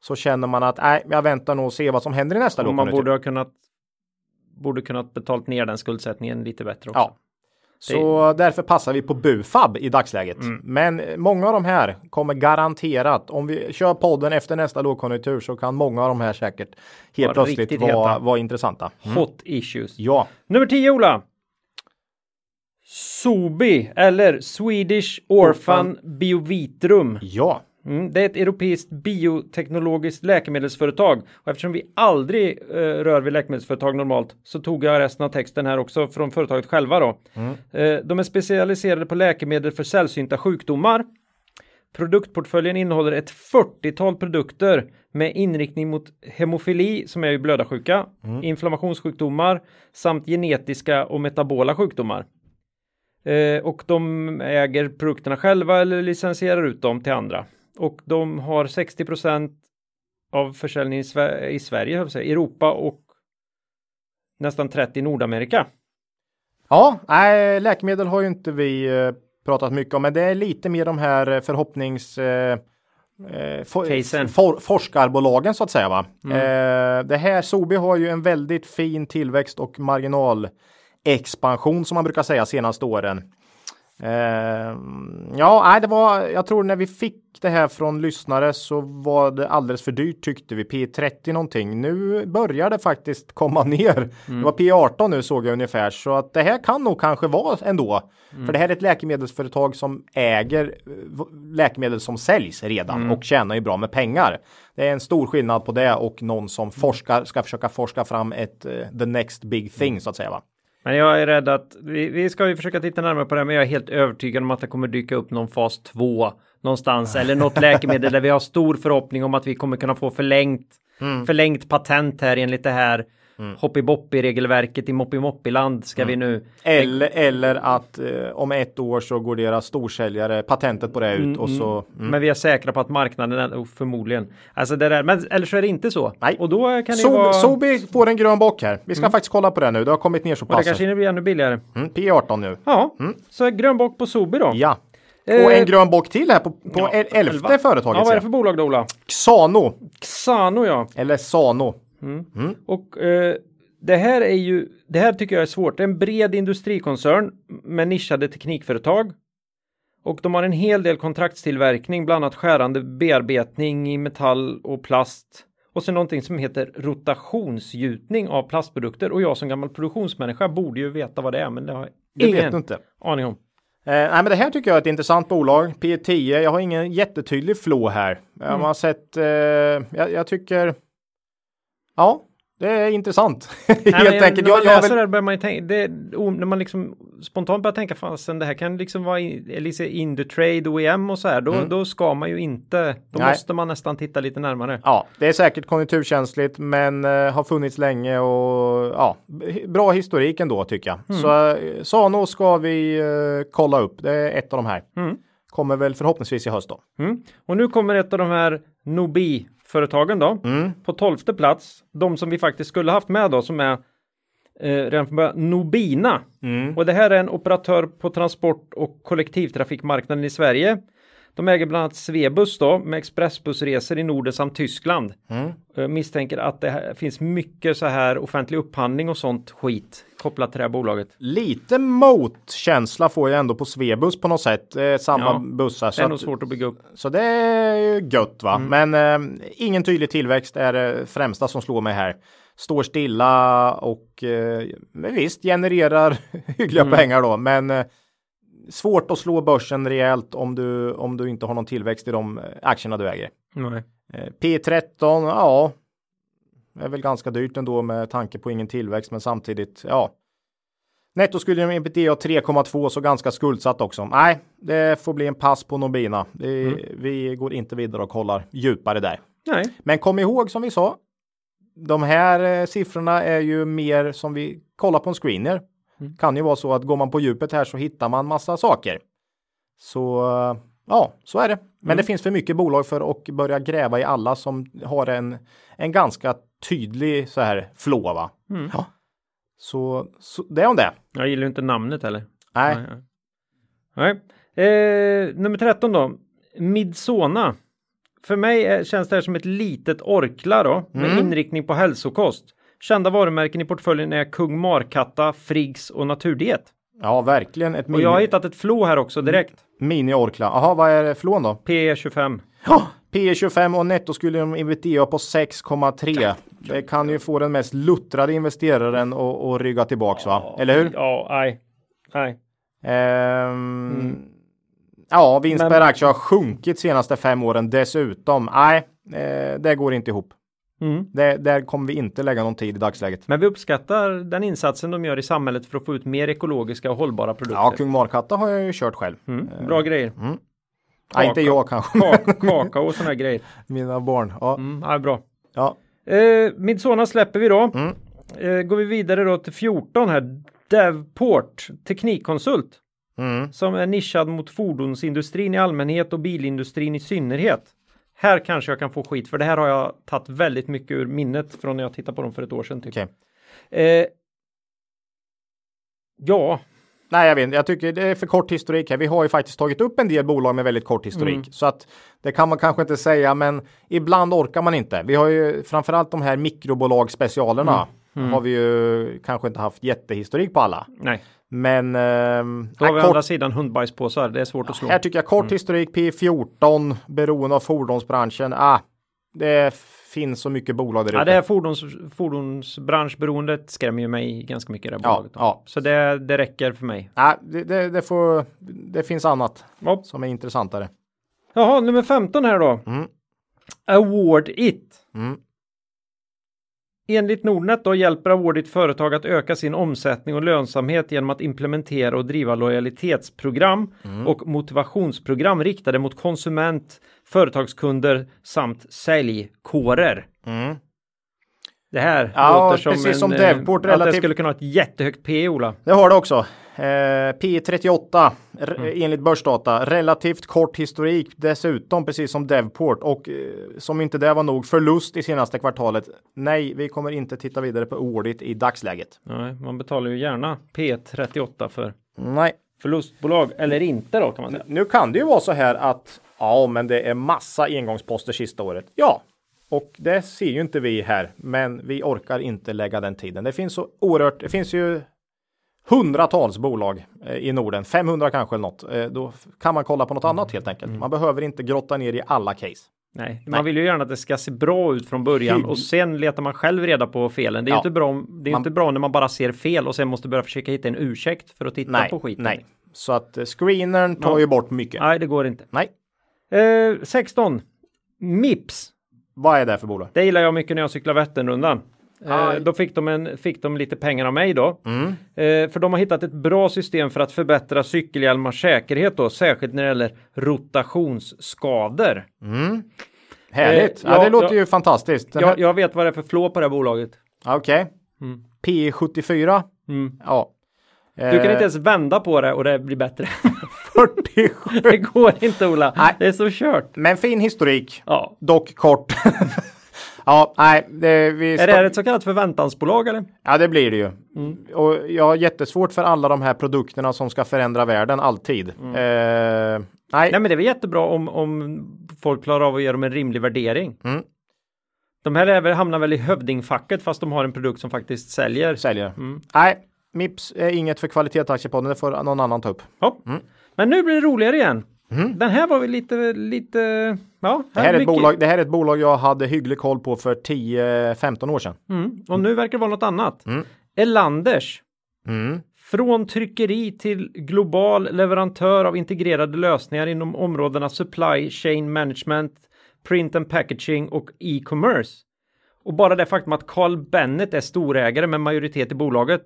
[SPEAKER 2] så känner man att nej, jag väntar nog och ser vad som händer i nästa
[SPEAKER 1] Och man
[SPEAKER 2] lågkonjunktur.
[SPEAKER 1] borde ha kunnat borde kunnat betalt ner den skuldsättningen lite bättre också.
[SPEAKER 2] Ja. Så därför passar vi på Bufab i dagsläget.
[SPEAKER 1] Mm.
[SPEAKER 2] Men många av de här kommer garanterat, om vi kör podden efter nästa lågkonjunktur så kan många av de här säkert helt
[SPEAKER 1] Var
[SPEAKER 2] plötsligt vara, vara intressanta. Mm.
[SPEAKER 1] Hot issues.
[SPEAKER 2] Ja,
[SPEAKER 1] Nummer 10 Ola. Sobi eller Swedish Orphan Biovitrum.
[SPEAKER 2] Ja,
[SPEAKER 1] Mm, det är ett europeiskt bioteknologiskt läkemedelsföretag och eftersom vi aldrig eh, rör vid läkemedelsföretag normalt så tog jag resten av texten här också från företaget själva då. Eh, de är specialiserade på läkemedel för sällsynta sjukdomar. Produktportföljen innehåller ett 40-tal produkter med inriktning mot hemofili som är ju blödarsjuka, inflammationssjukdomar samt genetiska och metabola sjukdomar. Eh, och de äger produkterna själva eller licensierar ut dem till andra. Och de har 60% av försäljningen i, Sver- i Sverige, säga, Europa och nästan 30 i Nordamerika.
[SPEAKER 2] Ja, nej, läkemedel har ju inte vi eh, pratat mycket om, men det är lite mer de här eh, förhoppnings eh, eh, for, forskarbolagen så att säga. Va? Eh, det här Sobi har ju en väldigt fin tillväxt och marginalexpansion som man brukar säga senaste åren. Eh, ja, nej, det var, jag tror när vi fick det här från lyssnare så var det alldeles för dyrt tyckte vi. P30 någonting. Nu börjar det faktiskt komma ner. Det var P18 nu såg jag ungefär så att det här kan nog kanske vara ändå. För det här är ett läkemedelsföretag som äger eh, läkemedel som säljs redan och tjänar ju bra med pengar. Det är en stor skillnad på det och någon som forskar ska försöka forska fram ett eh, the next big thing så att säga. Va?
[SPEAKER 1] Men jag är rädd att vi, vi ska ju försöka titta närmare på det, men jag är helt övertygad om att det kommer dyka upp någon fas 2 någonstans eller något läkemedel där vi har stor förhoppning om att vi kommer kunna få förlängt, förlängt patent här enligt det här hoppiboppi regelverket i moppimoppiland ska vi nu.
[SPEAKER 2] Eller, eller att eh, om ett år så går deras storsäljare patentet på det ut och så. Mm.
[SPEAKER 1] Men vi är säkra på att marknaden är oh, förmodliligen. Alltså det där, men eller så är det inte så.
[SPEAKER 2] Nej.
[SPEAKER 1] Och då kan det
[SPEAKER 2] Sobi,
[SPEAKER 1] vara.
[SPEAKER 2] Sobi får en grön bock här. Vi ska faktiskt kolla på det nu. Det har kommit ner så
[SPEAKER 1] och det
[SPEAKER 2] pass.
[SPEAKER 1] kanske blir ännu billigare.
[SPEAKER 2] Mm, P18 nu.
[SPEAKER 1] Ja, så grön bock på Sobi då.
[SPEAKER 2] Ja.
[SPEAKER 1] Eh,
[SPEAKER 2] Och en grön bock till här på, på
[SPEAKER 1] ja,
[SPEAKER 2] el- elfte
[SPEAKER 1] elva.
[SPEAKER 2] företaget.
[SPEAKER 1] Ja, vad är det för bolag då Ola?
[SPEAKER 2] Xano.
[SPEAKER 1] Xano ja.
[SPEAKER 2] Eller Sano.
[SPEAKER 1] Och eh, det här är ju, det här tycker jag är svårt. Det är en bred industrikoncern med nischade teknikföretag. Och de har en hel del kontraktstillverkning, bland annat skärande bearbetning i metall och plast. Och så någonting som heter rotationsgjutning av plastprodukter. Och jag som gammal produktionsmänniska borde ju veta vad det är, men det har jag ingen
[SPEAKER 2] vet inte.
[SPEAKER 1] aning om.
[SPEAKER 2] Eh, nej, men det här tycker jag är ett intressant bolag. P10. Jag har ingen jättetydlig flow här. Jag
[SPEAKER 1] Mm.
[SPEAKER 2] har sett. Eh, jag, jag tycker. Ja, det är intressant. Helt
[SPEAKER 1] Nej, men
[SPEAKER 2] enkelt.
[SPEAKER 1] När man
[SPEAKER 2] Jag, jag
[SPEAKER 1] läser
[SPEAKER 2] vill,
[SPEAKER 1] det börjar man ju tänka, det, när man liksom spontant börjar tänka fasen det här kan liksom vara i- lite in the trade OEM och så här, då, då ska man ju inte, då
[SPEAKER 2] Nej.
[SPEAKER 1] måste man nästan titta lite närmare.
[SPEAKER 2] Ja, det är säkert konjunkturkänsligt, men eh, har funnits länge och ja, b- bra historik ändå tycker jag.
[SPEAKER 1] Mm.
[SPEAKER 2] Så eh, Sano ska vi eh, kolla upp. Det är ett av de här.
[SPEAKER 1] Mm.
[SPEAKER 2] Kommer väl förhoppningsvis i höst då.
[SPEAKER 1] Mm. Och nu kommer ett av de här Nobi-företagen då,
[SPEAKER 2] Mm.
[SPEAKER 1] på tolfte plats, de som vi faktiskt skulle haft med då, som är eh, redan från början Nobina.
[SPEAKER 2] Mm.
[SPEAKER 1] Och det här är en operatör på transport och kollektivtrafikmarknaden i Sverige. De äger bland annat Svebus då med expressbussresor i Norden samt Tyskland.
[SPEAKER 2] Mm.
[SPEAKER 1] Jag misstänker att det här finns mycket så här offentlig upphandling och sånt skit kopplat till det här bolaget.
[SPEAKER 2] Lite motkänsla får jag ändå på Svebus på något sätt. Eh, samma
[SPEAKER 1] Ja,
[SPEAKER 2] bussar.
[SPEAKER 1] Det
[SPEAKER 2] Så,
[SPEAKER 1] är nog
[SPEAKER 2] att,
[SPEAKER 1] svårt att bygga upp.
[SPEAKER 2] så det är ju gött va. Men eh, ingen tydlig tillväxt är det främsta som slår mig här. Står stilla och eh, visst genererar hyggliga pengar då. Men eh, svårt att slå börsen rejält om du, om du inte har någon tillväxt i de eh, aktierna du äger.
[SPEAKER 1] Nej.
[SPEAKER 2] Eh, P13, ja. Är väl ganska dyrt ändå med tanke på ingen tillväxt, men samtidigt, ja. Nettoskulden med ebitda 3,2 så ganska skuldsatt också. Nej, det får bli en pass på Nobina. Det, Vi går inte vidare och kollar djupare där.
[SPEAKER 1] Nej.
[SPEAKER 2] Men kom ihåg som vi sa. De här eh, siffrorna är ju mer som vi kollar på en screener. Kan ju vara så att går man på djupet här så hittar man massa saker. Så ja, så är det. Men det finns för mycket bolag för att börja gräva i alla som har en, en ganska tydlig så här flow. Va? Ja. Så, så det är om det.
[SPEAKER 1] Jag gillar ju inte namnet heller.
[SPEAKER 2] Nej,
[SPEAKER 1] Nej. Nej. Eh, nummer 13 då. Midsona. För mig känns det här som ett litet Orkla då med
[SPEAKER 2] Mm.
[SPEAKER 1] inriktning på hälsokost. Kända varumärken i portföljen är Kung Markatta, Friggs och Naturdiet.
[SPEAKER 2] ja verkligen ett
[SPEAKER 1] Och jag har
[SPEAKER 2] mini,
[SPEAKER 1] hittat ett flow här också direkt.
[SPEAKER 2] mini Orkla. Jaha, vad är flån då?
[SPEAKER 1] P25.
[SPEAKER 2] Ja, P 25 och netto skulle de ebitda på 6,3. Det kan ju få den mest luttrade investeraren att rygga tillbaks va? Eller hur?
[SPEAKER 1] Ja, nej. Nej.
[SPEAKER 2] Ehm, Ja, vinst
[SPEAKER 1] Men-
[SPEAKER 2] per aktie har sjunkit senaste fem åren dessutom. Nej, eh, det går inte ihop.
[SPEAKER 1] Mm.
[SPEAKER 2] Det, där kommer vi inte lägga någon tid i dagsläget.
[SPEAKER 1] Men vi uppskattar den insatsen de gör i samhället för att få ut mer ekologiska och hållbara produkter.
[SPEAKER 2] Ja, Kung Markatta har jag ju kört själv.
[SPEAKER 1] mm. Bra grejer.
[SPEAKER 2] Nej, inte jag kanske.
[SPEAKER 1] Kak kakao och sådana grejer.
[SPEAKER 2] Mina barn. Ja,
[SPEAKER 1] Mm, ja, bra.
[SPEAKER 2] ja.
[SPEAKER 1] Eh, Midsona släpper vi då.
[SPEAKER 2] Mm.
[SPEAKER 1] Eh, går vi vidare då till 14 här. Devport Teknikkonsult
[SPEAKER 2] Mm.
[SPEAKER 1] som är nischad mot fordonsindustrin i allmänhet och bilindustrin i synnerhet. Här kanske jag kan få skit för det här har jag tagit väldigt mycket ur minnet från när jag tittade på dem för ett år sedan. Typ.
[SPEAKER 2] Okej.
[SPEAKER 1] Eh, ja,
[SPEAKER 2] Nej, jag vet inte. Jag tycker det är för kort historik här. Vi har ju faktiskt tagit upp en del bolag med väldigt kort historik.
[SPEAKER 1] Mm.
[SPEAKER 2] Så att det kan man kanske inte säga, men ibland orkar man inte. Vi har ju framförallt de här mikrobolagsspecialerna.
[SPEAKER 1] Mm.
[SPEAKER 2] Har vi ju kanske inte haft jättehistorik på alla.
[SPEAKER 1] nej.
[SPEAKER 2] Men ehm,
[SPEAKER 1] Då har vi
[SPEAKER 2] kort,
[SPEAKER 1] andra sidan hundbajspåsar. Det är svårt att slå.
[SPEAKER 2] här tycker jag kort
[SPEAKER 1] Mm.
[SPEAKER 2] historik P14 beroende av fordonsbranschen. Ah, det finns så mycket bolag där
[SPEAKER 1] Ja, det här fordons, fordonsbranschberoendet skrämmer ju mig ganska mycket det här
[SPEAKER 2] Ja,
[SPEAKER 1] bolaget.
[SPEAKER 2] ja.
[SPEAKER 1] Så det, det räcker för mig.
[SPEAKER 2] Ah, det, det, det, får, det finns annat
[SPEAKER 1] Ja.
[SPEAKER 2] som är intressantare.
[SPEAKER 1] Jaha, nummer 15 här då.
[SPEAKER 2] Mm.
[SPEAKER 1] Award It.
[SPEAKER 2] Mm.
[SPEAKER 1] Enligt Nordnet då hjälper Awardit företag att öka sin omsättning och lönsamhet genom att implementera och driva lojalitetsprogram
[SPEAKER 2] Mm.
[SPEAKER 1] och motivationsprogram riktade mot konsument, företagskunder samt säljkårer.
[SPEAKER 2] Mm.
[SPEAKER 1] Det här
[SPEAKER 2] Ja,
[SPEAKER 1] låter som
[SPEAKER 2] precis
[SPEAKER 1] en,
[SPEAKER 2] som
[SPEAKER 1] eh,
[SPEAKER 2] Devport
[SPEAKER 1] att det skulle kunna ha ett jättehögt P, Ola.
[SPEAKER 2] Det har det också. Eh, P38 r-
[SPEAKER 1] Mm.
[SPEAKER 2] enligt börsdata. Relativt kort historik dessutom, precis som Devport. Och eh, som inte det var nog, förlust i senaste kvartalet. Nej, vi kommer inte titta vidare på Audit i dagsläget.
[SPEAKER 1] Nej, man betalar ju gärna P38 för
[SPEAKER 2] Nej,
[SPEAKER 1] förlustbolag eller inte då kan man säga.
[SPEAKER 2] nu kan det ju vara så här att ja, men det är massa engångsposter sista året. Ja, och det ser ju inte vi här, men vi orkar inte lägga den tiden. Det finns så oerhört. Det finns ju hundratals bolag eh, i Norden, 500 kanske eller något. Eh, då kan man kolla på något annat helt enkelt. Man behöver inte grotta ner i alla case.
[SPEAKER 1] Nej, man vill ju gärna att det ska se bra ut från början och sen letar man själv reda på felen. Det är
[SPEAKER 2] Ja.
[SPEAKER 1] inte bra, om- det är
[SPEAKER 2] Man-
[SPEAKER 1] inte bra när man bara ser fel och sen måste börja försöka hitta en ursäkt för att titta
[SPEAKER 2] Nej,
[SPEAKER 1] på skiten.
[SPEAKER 2] nej. Så att eh, screenern tar
[SPEAKER 1] Ja.
[SPEAKER 2] ju bort mycket.
[SPEAKER 1] Nej, det går inte.
[SPEAKER 2] Nej,
[SPEAKER 1] Eh, 16. Mips.
[SPEAKER 2] vad är det för bolag?
[SPEAKER 1] Det gillar jag mycket när jag cyklar Vätternrundan. Eh,
[SPEAKER 2] Aj.
[SPEAKER 1] då fick de, en, fick de lite pengar av mig då.
[SPEAKER 2] Mm.
[SPEAKER 1] Eh, för de har hittat ett bra system för att förbättra cykelhjälmars säkerhet då, särskilt när det gäller rotationsskador.
[SPEAKER 2] Härligt.
[SPEAKER 1] Eh,
[SPEAKER 2] ja,
[SPEAKER 1] ja,
[SPEAKER 2] det låter
[SPEAKER 1] ja.
[SPEAKER 2] ju fantastiskt. Den
[SPEAKER 1] Jag,
[SPEAKER 2] här-
[SPEAKER 1] jag vet vad det är för flå på det här bolaget.
[SPEAKER 2] Okej.
[SPEAKER 1] Mm.
[SPEAKER 2] P74.
[SPEAKER 1] Mm.
[SPEAKER 2] Ja.
[SPEAKER 1] Du kan
[SPEAKER 2] Eh,
[SPEAKER 1] inte ens vända på det och det blir bättre.
[SPEAKER 2] 47.
[SPEAKER 1] det går inte Ola.
[SPEAKER 2] Nej.
[SPEAKER 1] Det är så kört.
[SPEAKER 2] Men fin historik.
[SPEAKER 1] Ja.
[SPEAKER 2] Dock kort. ja, nej, det, vi
[SPEAKER 1] Är det ett så kallat förväntansbolag eller?
[SPEAKER 2] Ja, det blir det ju.
[SPEAKER 1] Mm.
[SPEAKER 2] Och jag har jättesvårt för alla de här produkterna som ska förändra världen alltid. Eh, nej,
[SPEAKER 1] Mm. Nej men det är väl jättebra om, om folk klarar av att ge dem en rimlig värdering.
[SPEAKER 2] Mm.
[SPEAKER 1] De här är väl, hamnar väl i hövdingfacket fast de har en produkt som faktiskt säljer.
[SPEAKER 2] säljer.
[SPEAKER 1] Mm.
[SPEAKER 2] Nej, Mips är inget för kvalitetsaktiepodden. Det får någon annan ta upp.
[SPEAKER 1] Ja.
[SPEAKER 2] Mm.
[SPEAKER 1] Men nu blir det roligare igen. Den här var väl lite, lite, ja.
[SPEAKER 2] Det här, är ett bolag, det här är ett bolag jag hade hygglig koll på för 10-15 år sedan.
[SPEAKER 1] Mm. Och nu verkar det vara något annat.
[SPEAKER 2] Mm.
[SPEAKER 1] Elanders.
[SPEAKER 2] Mm.
[SPEAKER 1] Från tryckeri till global leverantör av integrerade lösningar inom områdena supply chain management, print and packaging och e-commerce. Och bara det faktum att Carl Bennet är storägare med majoritet i bolaget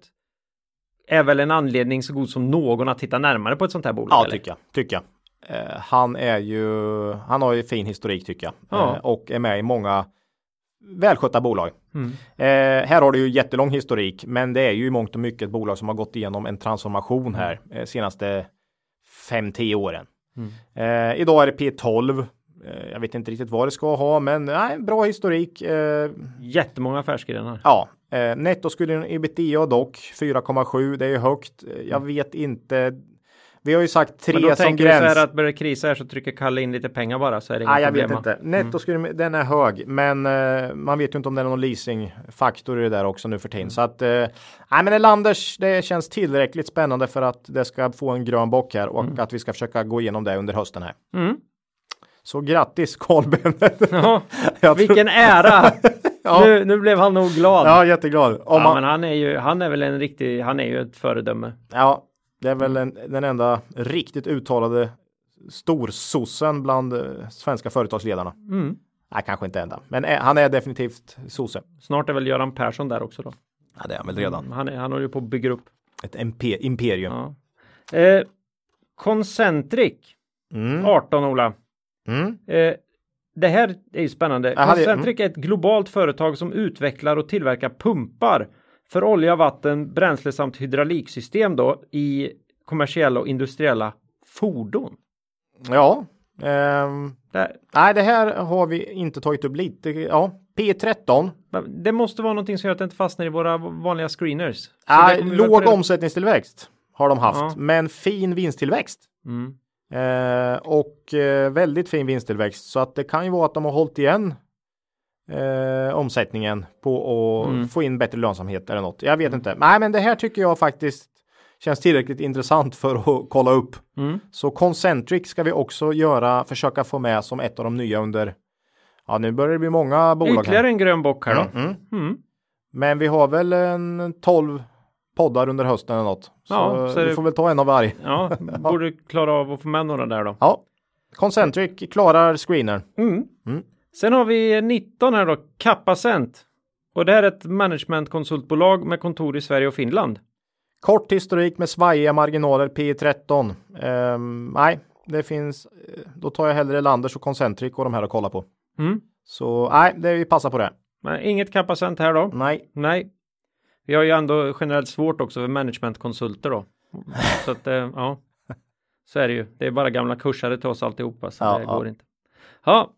[SPEAKER 1] är väl en anledning så god som någon att titta närmare på ett sånt här bolag?
[SPEAKER 2] Ja,
[SPEAKER 1] eller?
[SPEAKER 2] tycker jag. Tycker jag. Eh, han är ju, han har ju fin historik tycker jag.
[SPEAKER 1] Ja.
[SPEAKER 2] Eh, och är med i många välskötta bolag.
[SPEAKER 1] Mm.
[SPEAKER 2] Eh, här har du ju jättelång historik, men det är ju i mångt och mycket ett bolag som har gått igenom en transformation här eh, senaste 5-10 åren. Eh, idag är det P12. Eh, jag vet inte riktigt vad det ska ha, men nej, bra historik. Eh,
[SPEAKER 1] Jättemånga affärsgrenar.
[SPEAKER 2] ja, eh, netto skulle ebitda dock 4,7. Det är ju högt. Jag vet inte. Vi har ju sagt tre
[SPEAKER 1] Men då
[SPEAKER 2] som
[SPEAKER 1] tänker du så
[SPEAKER 2] gräns.
[SPEAKER 1] här att börjar det krisa här så trycker Kalle in lite pengar bara så är det inga
[SPEAKER 2] Nej, jag
[SPEAKER 1] problem.
[SPEAKER 2] vet inte. Netto skulle, den är hög, men eh, man vet ju inte om det är någon leasingfaktor i det där också nu för tiden. Så att, eh, nej men Elanders, det känns tillräckligt spännande för att det ska få en grön bock här och att vi ska försöka gå igenom det under hösten här.
[SPEAKER 1] Mm.
[SPEAKER 2] Så grattis Carl Bennet.
[SPEAKER 1] Ja, vilken ära!
[SPEAKER 2] Ja.
[SPEAKER 1] nu, nu blev han nog glad.
[SPEAKER 2] Ja, jätteglad. Om
[SPEAKER 1] Ja,
[SPEAKER 2] man,
[SPEAKER 1] men han är ju, han är väl en riktig, han är ju ett föredöme.
[SPEAKER 2] ja, Det är väl en, den enda riktigt uttalade storsossen bland eh, svenska företagsledarna.
[SPEAKER 1] Mm.
[SPEAKER 2] Nej, kanske inte enda, men eh, han är definitivt sosse.
[SPEAKER 1] Snart är väl Göran Persson där också då.
[SPEAKER 2] Ja, det är han väl redan.
[SPEAKER 1] Han, är, han håller ju på att bygga upp.
[SPEAKER 2] Ett impe- imperium.
[SPEAKER 1] Ja. Eh, Concentric
[SPEAKER 2] Mm.
[SPEAKER 1] 18 Ola.
[SPEAKER 2] Mm.
[SPEAKER 1] Eh, det här är ju spännande. Concentric är ett globalt företag som utvecklar och tillverkar pumpar för olja, vatten, bränsle samt hydrauliksystem då i kommersiella och industriella fordon.
[SPEAKER 2] Ja. ehm, nej, det här har vi inte tagit upp lite. Ja, P13.
[SPEAKER 1] det måste vara någonting som gör att det inte fastnar i våra vanliga screeners. Väl
[SPEAKER 2] låg omsättningstillväxt har de haft,
[SPEAKER 1] Ja.
[SPEAKER 2] men fin vinsttillväxt.
[SPEAKER 1] Mm.
[SPEAKER 2] Eh, och eh, väldigt fin vinsttillväxt. Så att det kan ju vara att de har hållit igen eh, omsättningen på att
[SPEAKER 1] Mm.
[SPEAKER 2] få in bättre lönsamhet eller något. Jag vet inte. Nej, men det här tycker jag faktiskt känns tillräckligt intressant för att kolla upp.
[SPEAKER 1] Mm.
[SPEAKER 2] Så Concentric ska vi också göra, försöka få med som ett av de nya under. Ja, nu börjar det bli många bolag.
[SPEAKER 1] Ytterligare
[SPEAKER 2] Här.
[SPEAKER 1] en grön bock här då.
[SPEAKER 2] Mm, mm.
[SPEAKER 1] Mm.
[SPEAKER 2] Men vi har väl en 12 poddar under hösten eller något. Så,
[SPEAKER 1] Ja, så är
[SPEAKER 2] vi får väl ta en av varje.
[SPEAKER 1] Ja, borde klara av att få med några där då.
[SPEAKER 2] Ja, Concentric klarar screener.
[SPEAKER 1] Mm. Sen har vi 19 här då, Capacent. Och det här är ett managementkonsultbolag med kontor i Sverige och Finland.
[SPEAKER 2] Kort historik med svajiga marginaler P13. Ehm, nej, det finns. eh, Då tar jag hellre Landers och Concentric och de här att kolla på.
[SPEAKER 1] Mm.
[SPEAKER 2] Så nej, det vi passar på det.
[SPEAKER 1] Men inget Capacent här då.
[SPEAKER 2] Nej,
[SPEAKER 1] Nej. Vi har ju ändå generellt svårt också för managementkonsulter då. Så att, eh, ja. Så är det ju. Det är bara gamla kursare till oss alltihopa. Så
[SPEAKER 2] Ja,
[SPEAKER 1] det
[SPEAKER 2] ja.
[SPEAKER 1] går inte. Ja,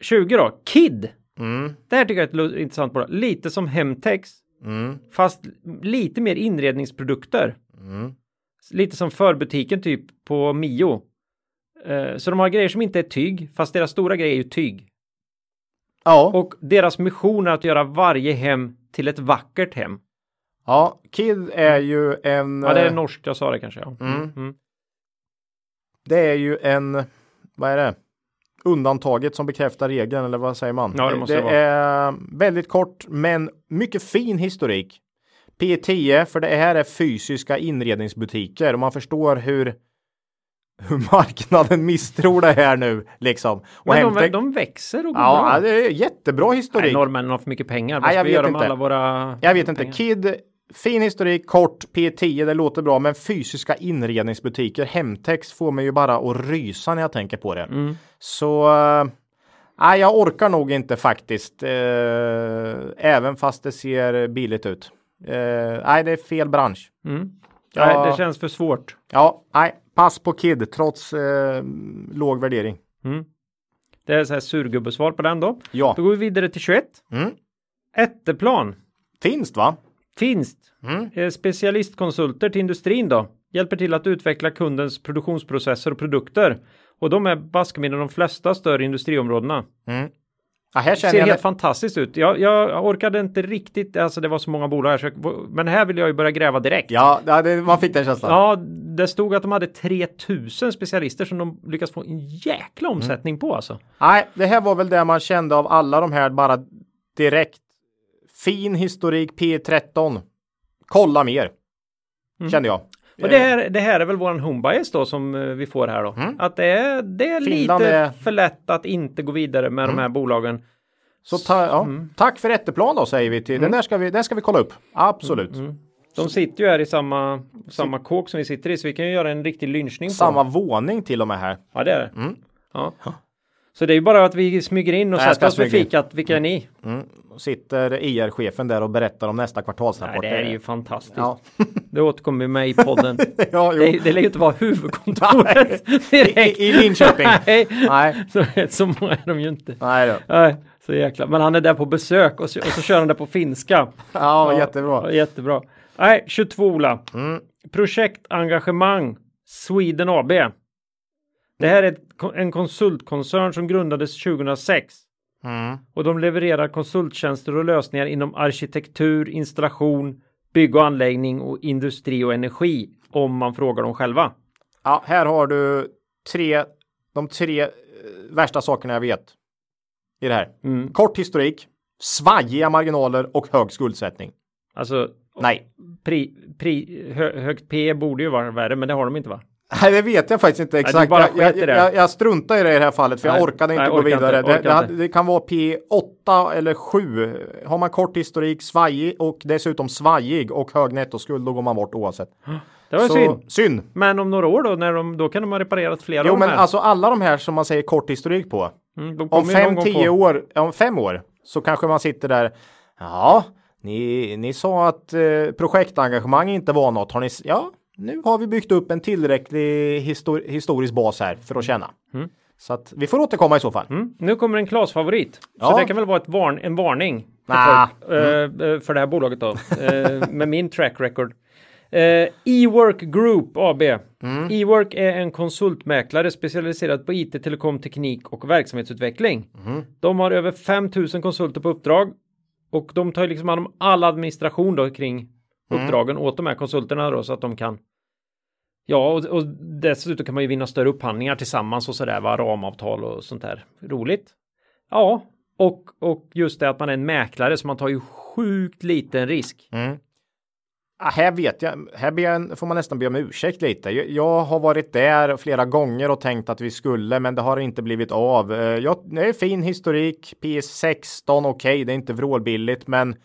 [SPEAKER 1] 20 då. KID.
[SPEAKER 2] mm,
[SPEAKER 1] Det här tycker jag är ett intressant bolag. Lite som Hemtex.
[SPEAKER 2] mm,
[SPEAKER 1] Fast lite mer inredningsprodukter.
[SPEAKER 2] mm.
[SPEAKER 1] Lite som förbutiken typ på Mio. Eh, Så de har grejer som inte är tyg, fast deras stora grej är ju tyg.
[SPEAKER 2] Ja,
[SPEAKER 1] Och deras mission är att göra varje hem till ett vackert hem.
[SPEAKER 2] ja, Kid är ju en.
[SPEAKER 1] Ja, det är
[SPEAKER 2] eh,
[SPEAKER 1] norskt, jag sa det kanske. Ja.
[SPEAKER 2] Mm.
[SPEAKER 1] Mm.
[SPEAKER 2] Det är ju en. Vad är det? Undantaget som bekräftar regeln eller vad säger man?
[SPEAKER 1] Ja, det det
[SPEAKER 2] är väldigt kort men mycket fin historik. P10 för det här är fysiska inredningsbutiker och man förstår hur hur marknaden misstror det här nu liksom. Och
[SPEAKER 1] Men de, de växer och går
[SPEAKER 2] ja,
[SPEAKER 1] bra.
[SPEAKER 2] det är jättebra
[SPEAKER 1] Nej,
[SPEAKER 2] historik.
[SPEAKER 1] norrmännen har för mycket pengar. Vad
[SPEAKER 2] Nej, jag vet inte.
[SPEAKER 1] alla våra
[SPEAKER 2] Jag vet inte.
[SPEAKER 1] pengar?
[SPEAKER 2] Kid, fin historik, kort, P10, det låter bra, men fysiska inredningsbutiker, Hemtex får mig ju bara att rysa när jag tänker på det.
[SPEAKER 1] Mm.
[SPEAKER 2] Så eh, nej, jag orkar nog inte faktiskt, eh, även fast det ser billigt ut. Eh, nej, det är fel bransch.
[SPEAKER 1] Mm.
[SPEAKER 2] Ja.
[SPEAKER 1] Nej, det känns för svårt.
[SPEAKER 2] Ja, nej, pass på Kid trots låg värdering.
[SPEAKER 1] Mm. Det är så här surgubbesvar på den då.
[SPEAKER 2] Ja,
[SPEAKER 1] Då går vi vidare till 21.
[SPEAKER 2] mm.
[SPEAKER 1] Ätteplan.
[SPEAKER 2] finst va?
[SPEAKER 1] Finst.
[SPEAKER 2] Mm.
[SPEAKER 1] Eh, Specialistkonsulter till industrin då. Hjälper till att utveckla kundens produktionsprocesser och produkter. Och de är baske de flesta större industriområdena.
[SPEAKER 2] Mm. Ja, här känner
[SPEAKER 1] Ser
[SPEAKER 2] jag
[SPEAKER 1] helt fantastiskt ut. Jag, jag orkade inte riktigt, alltså det var så många bolag här. Så jag, men här vill jag ju börja gräva direkt.
[SPEAKER 2] Ja, det, man fick den känslan.
[SPEAKER 1] Ja, det stod att de hade 3000 specialister som de lyckas få en jäkla
[SPEAKER 2] Mm.
[SPEAKER 1] omsättning på alltså.
[SPEAKER 2] Nej, det här var väl det man kände av alla de här bara direkt. Fin historik P13. Kolla mer. Kände jag.
[SPEAKER 1] Och det här, det här är väl våran home bias då som eh, vi får här då. Att det är, det är
[SPEAKER 2] Mm. Finland
[SPEAKER 1] lite
[SPEAKER 2] är-
[SPEAKER 1] för lätt att inte gå vidare med de här bolagen.
[SPEAKER 2] Så ta, ja,
[SPEAKER 1] Mm.
[SPEAKER 2] tack för Ätteplan då säger vi till. Den där ska vi, den ska vi kolla upp. Absolut.
[SPEAKER 1] Mm. De sitter ju här i samma, samma kåk som vi sitter i så vi kan ju göra en riktig lynchning på
[SPEAKER 2] Samma
[SPEAKER 1] dem.
[SPEAKER 2] våning till och med här.
[SPEAKER 1] Ja det är det.
[SPEAKER 2] Mm.
[SPEAKER 1] Ja. Så det är ju bara att vi smyger in och sätter oss vid fikat. Vilka är ni?
[SPEAKER 2] Mm. Sitter IR-chefen där och berättar om nästa
[SPEAKER 1] Nej,
[SPEAKER 2] kvartalsrapport.
[SPEAKER 1] det är ju fantastiskt.
[SPEAKER 2] Ja,
[SPEAKER 1] Det återkommer med i podden.
[SPEAKER 2] ja
[SPEAKER 1] det, det lär ju inte vara huvudkontoret direkt.
[SPEAKER 2] I, I Linköping.
[SPEAKER 1] Nej,
[SPEAKER 2] Nej,
[SPEAKER 1] så, så många är de ju inte.
[SPEAKER 2] nej då.
[SPEAKER 1] Nej, så jäkla. Men han är där på besök och så, och så kör han det på finska.
[SPEAKER 2] Ja, jättebra.
[SPEAKER 1] Ja, jättebra. Nej, 22 Ola.
[SPEAKER 2] Mm.
[SPEAKER 1] Projektengagemang Sweden AB. Det här är en konsultkoncern som grundades 2006
[SPEAKER 2] Mm.
[SPEAKER 1] och de levererar konsulttjänster och lösningar inom arkitektur, installation, bygg och anläggning och industri och energi om man frågar dem själva.
[SPEAKER 2] Ja, här har du tre, de tre eh, värsta sakerna jag vet i det här.
[SPEAKER 1] Mm.
[SPEAKER 2] Kort historik, svajiga marginaler och hög skuldsättning.
[SPEAKER 1] Alltså,
[SPEAKER 2] Nej.
[SPEAKER 1] Pri, pri, hö, högt P borde ju vara värre, men det har de inte va?
[SPEAKER 2] Nej, det vet jag faktiskt inte exakt.
[SPEAKER 1] bara
[SPEAKER 2] jag, jag, jag, jag struntar i det i det här fallet för
[SPEAKER 1] Nej.
[SPEAKER 2] jag orkade inte
[SPEAKER 1] Nej,
[SPEAKER 2] gå
[SPEAKER 1] orkar
[SPEAKER 2] vidare.
[SPEAKER 1] inte,
[SPEAKER 2] det, det,
[SPEAKER 1] inte.
[SPEAKER 2] det kan vara P8 eller 7. Har man kort historik, svajig och dessutom svajig och hög nettoskuld, då går man bort oavsett.
[SPEAKER 1] Det var
[SPEAKER 2] Så,
[SPEAKER 1] synd.
[SPEAKER 2] synd.
[SPEAKER 1] Men om några år då, när de, då kan de ha reparerat flera
[SPEAKER 2] Jo,
[SPEAKER 1] av de
[SPEAKER 2] men
[SPEAKER 1] här.
[SPEAKER 2] alltså alla de här som man säger kort historik på.
[SPEAKER 1] mm,
[SPEAKER 2] Om fem, tio
[SPEAKER 1] få-
[SPEAKER 2] år, om fem år så kanske man sitter där. Ja, ni, ni sa att eh, projektengagemang inte var något. Har ni, ja, nu har vi byggt upp en tillräcklig histor historisk bas här för att känna. Så att vi får återkomma i så fall.
[SPEAKER 1] Mm, nu kommer en Klas-favorit. Så
[SPEAKER 2] Ja.
[SPEAKER 1] det kan väl vara ett varn, en varning för,
[SPEAKER 2] Nah.
[SPEAKER 1] folk, eh, eh, för det här bolaget då. eh, med min track record. E-work Group AB. E-work är en konsultmäklare specialiserad på IT, telekom, teknik och verksamhetsutveckling. De har över 5000 konsulter på uppdrag och de tar liksom hand om all administration då kring uppdragen åt de här konsulterna då så att de kan Ja, och, och dessutom kan man ju vinna större upphandlingar tillsammans och sådär, va? ramavtal och sånt där. Roligt. Ja, och, och just det att man är en mäklare så man tar ju sjukt liten risk.
[SPEAKER 2] Ah, här vet jag, här jag, får man nästan be om ursäkt lite. Jag, jag har varit där flera gånger och tänkt att vi skulle, men det har inte blivit av. Eh, Jag, det är fin historik, PS16, okej, det är inte vrålbilligt, men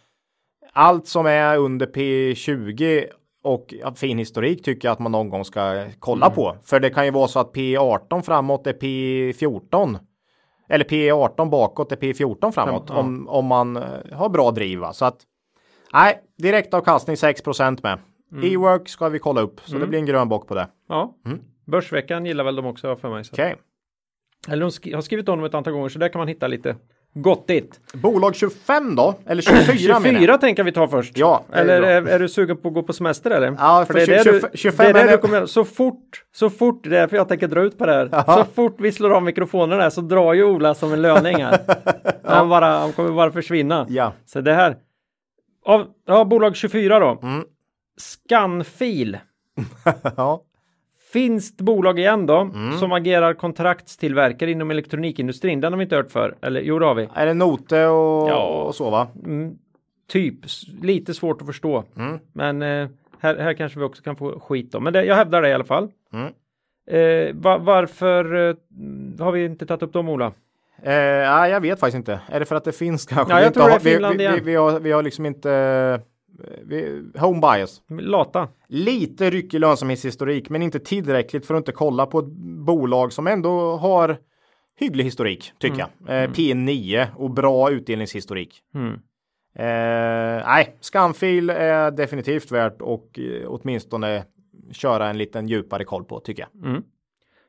[SPEAKER 2] allt som är under P20 och fin historik tycker jag att man någon gång ska kolla på. För det kan ju vara så att P18 framåt är P14. Eller P18 bakåt är P14 framåt.
[SPEAKER 1] Ja.
[SPEAKER 2] Om, om man eh, har bra driv. va. Så att nej, direktavkastning 6% med. E-work ska vi kolla upp. Så det blir en grön bock på det.
[SPEAKER 1] Ja, Börsveckan gillar väl de också för mig. Så.
[SPEAKER 2] Okej.
[SPEAKER 1] Eller de sk- har skrivit om dem ett antal gånger så där kan man hitta lite gottigt.
[SPEAKER 2] Bolag 25 då? Eller 24, menar jag.
[SPEAKER 1] 24 tänker vi ta först.
[SPEAKER 2] Ja,
[SPEAKER 1] Eller är, är du sugen på att gå på semester eller?
[SPEAKER 2] Ja, för
[SPEAKER 1] det är det
[SPEAKER 2] 20
[SPEAKER 1] du,
[SPEAKER 2] 25
[SPEAKER 1] det är du kommer. Så fort, så fort, det är därför jag tänker dra ut på det här.
[SPEAKER 2] Jaha.
[SPEAKER 1] Så fort vi slår av mikrofonen här så drar ju Ola som en löning här. han, bara, han kommer bara försvinna.
[SPEAKER 2] Ja.
[SPEAKER 1] Så det här. Av, ja, bolag 24 då.
[SPEAKER 2] Mm.
[SPEAKER 1] Scanfil.
[SPEAKER 2] ja.
[SPEAKER 1] Finskt bolag igen då,
[SPEAKER 2] Mm.
[SPEAKER 1] som agerar kontraktstillverkare inom elektronikindustrin. Den har vi inte hört för. Eller jo, det har vi.
[SPEAKER 2] Är det Note och,
[SPEAKER 1] Ja.
[SPEAKER 2] och så va?
[SPEAKER 1] Mm, typ, lite svårt att förstå.
[SPEAKER 2] Mm.
[SPEAKER 1] Men eh, här, här kanske vi också kan få skit då. Men det, jag hävdar det i alla fall.
[SPEAKER 2] Mm.
[SPEAKER 1] Eh, va, varför eh, har vi inte tagit upp dem Ola?
[SPEAKER 2] Eh, jag vet faktiskt inte. Är det för att det finns kanske?
[SPEAKER 1] Ja, jag tror det är Finland
[SPEAKER 2] vi, vi, vi, vi, har, vi har liksom inte... home bias.
[SPEAKER 1] Lata.
[SPEAKER 2] Lite ryckig lönsamhetshistorik, men inte tillräckligt för att inte kolla på ett bolag som ändå har hygglig historik, tycker jag. Eh, P9 och bra utdelningshistorik.
[SPEAKER 1] Mm.
[SPEAKER 2] Eh, nej, Scanfil är definitivt värt och eh, åtminstone köra en liten djupare koll på, tycker jag.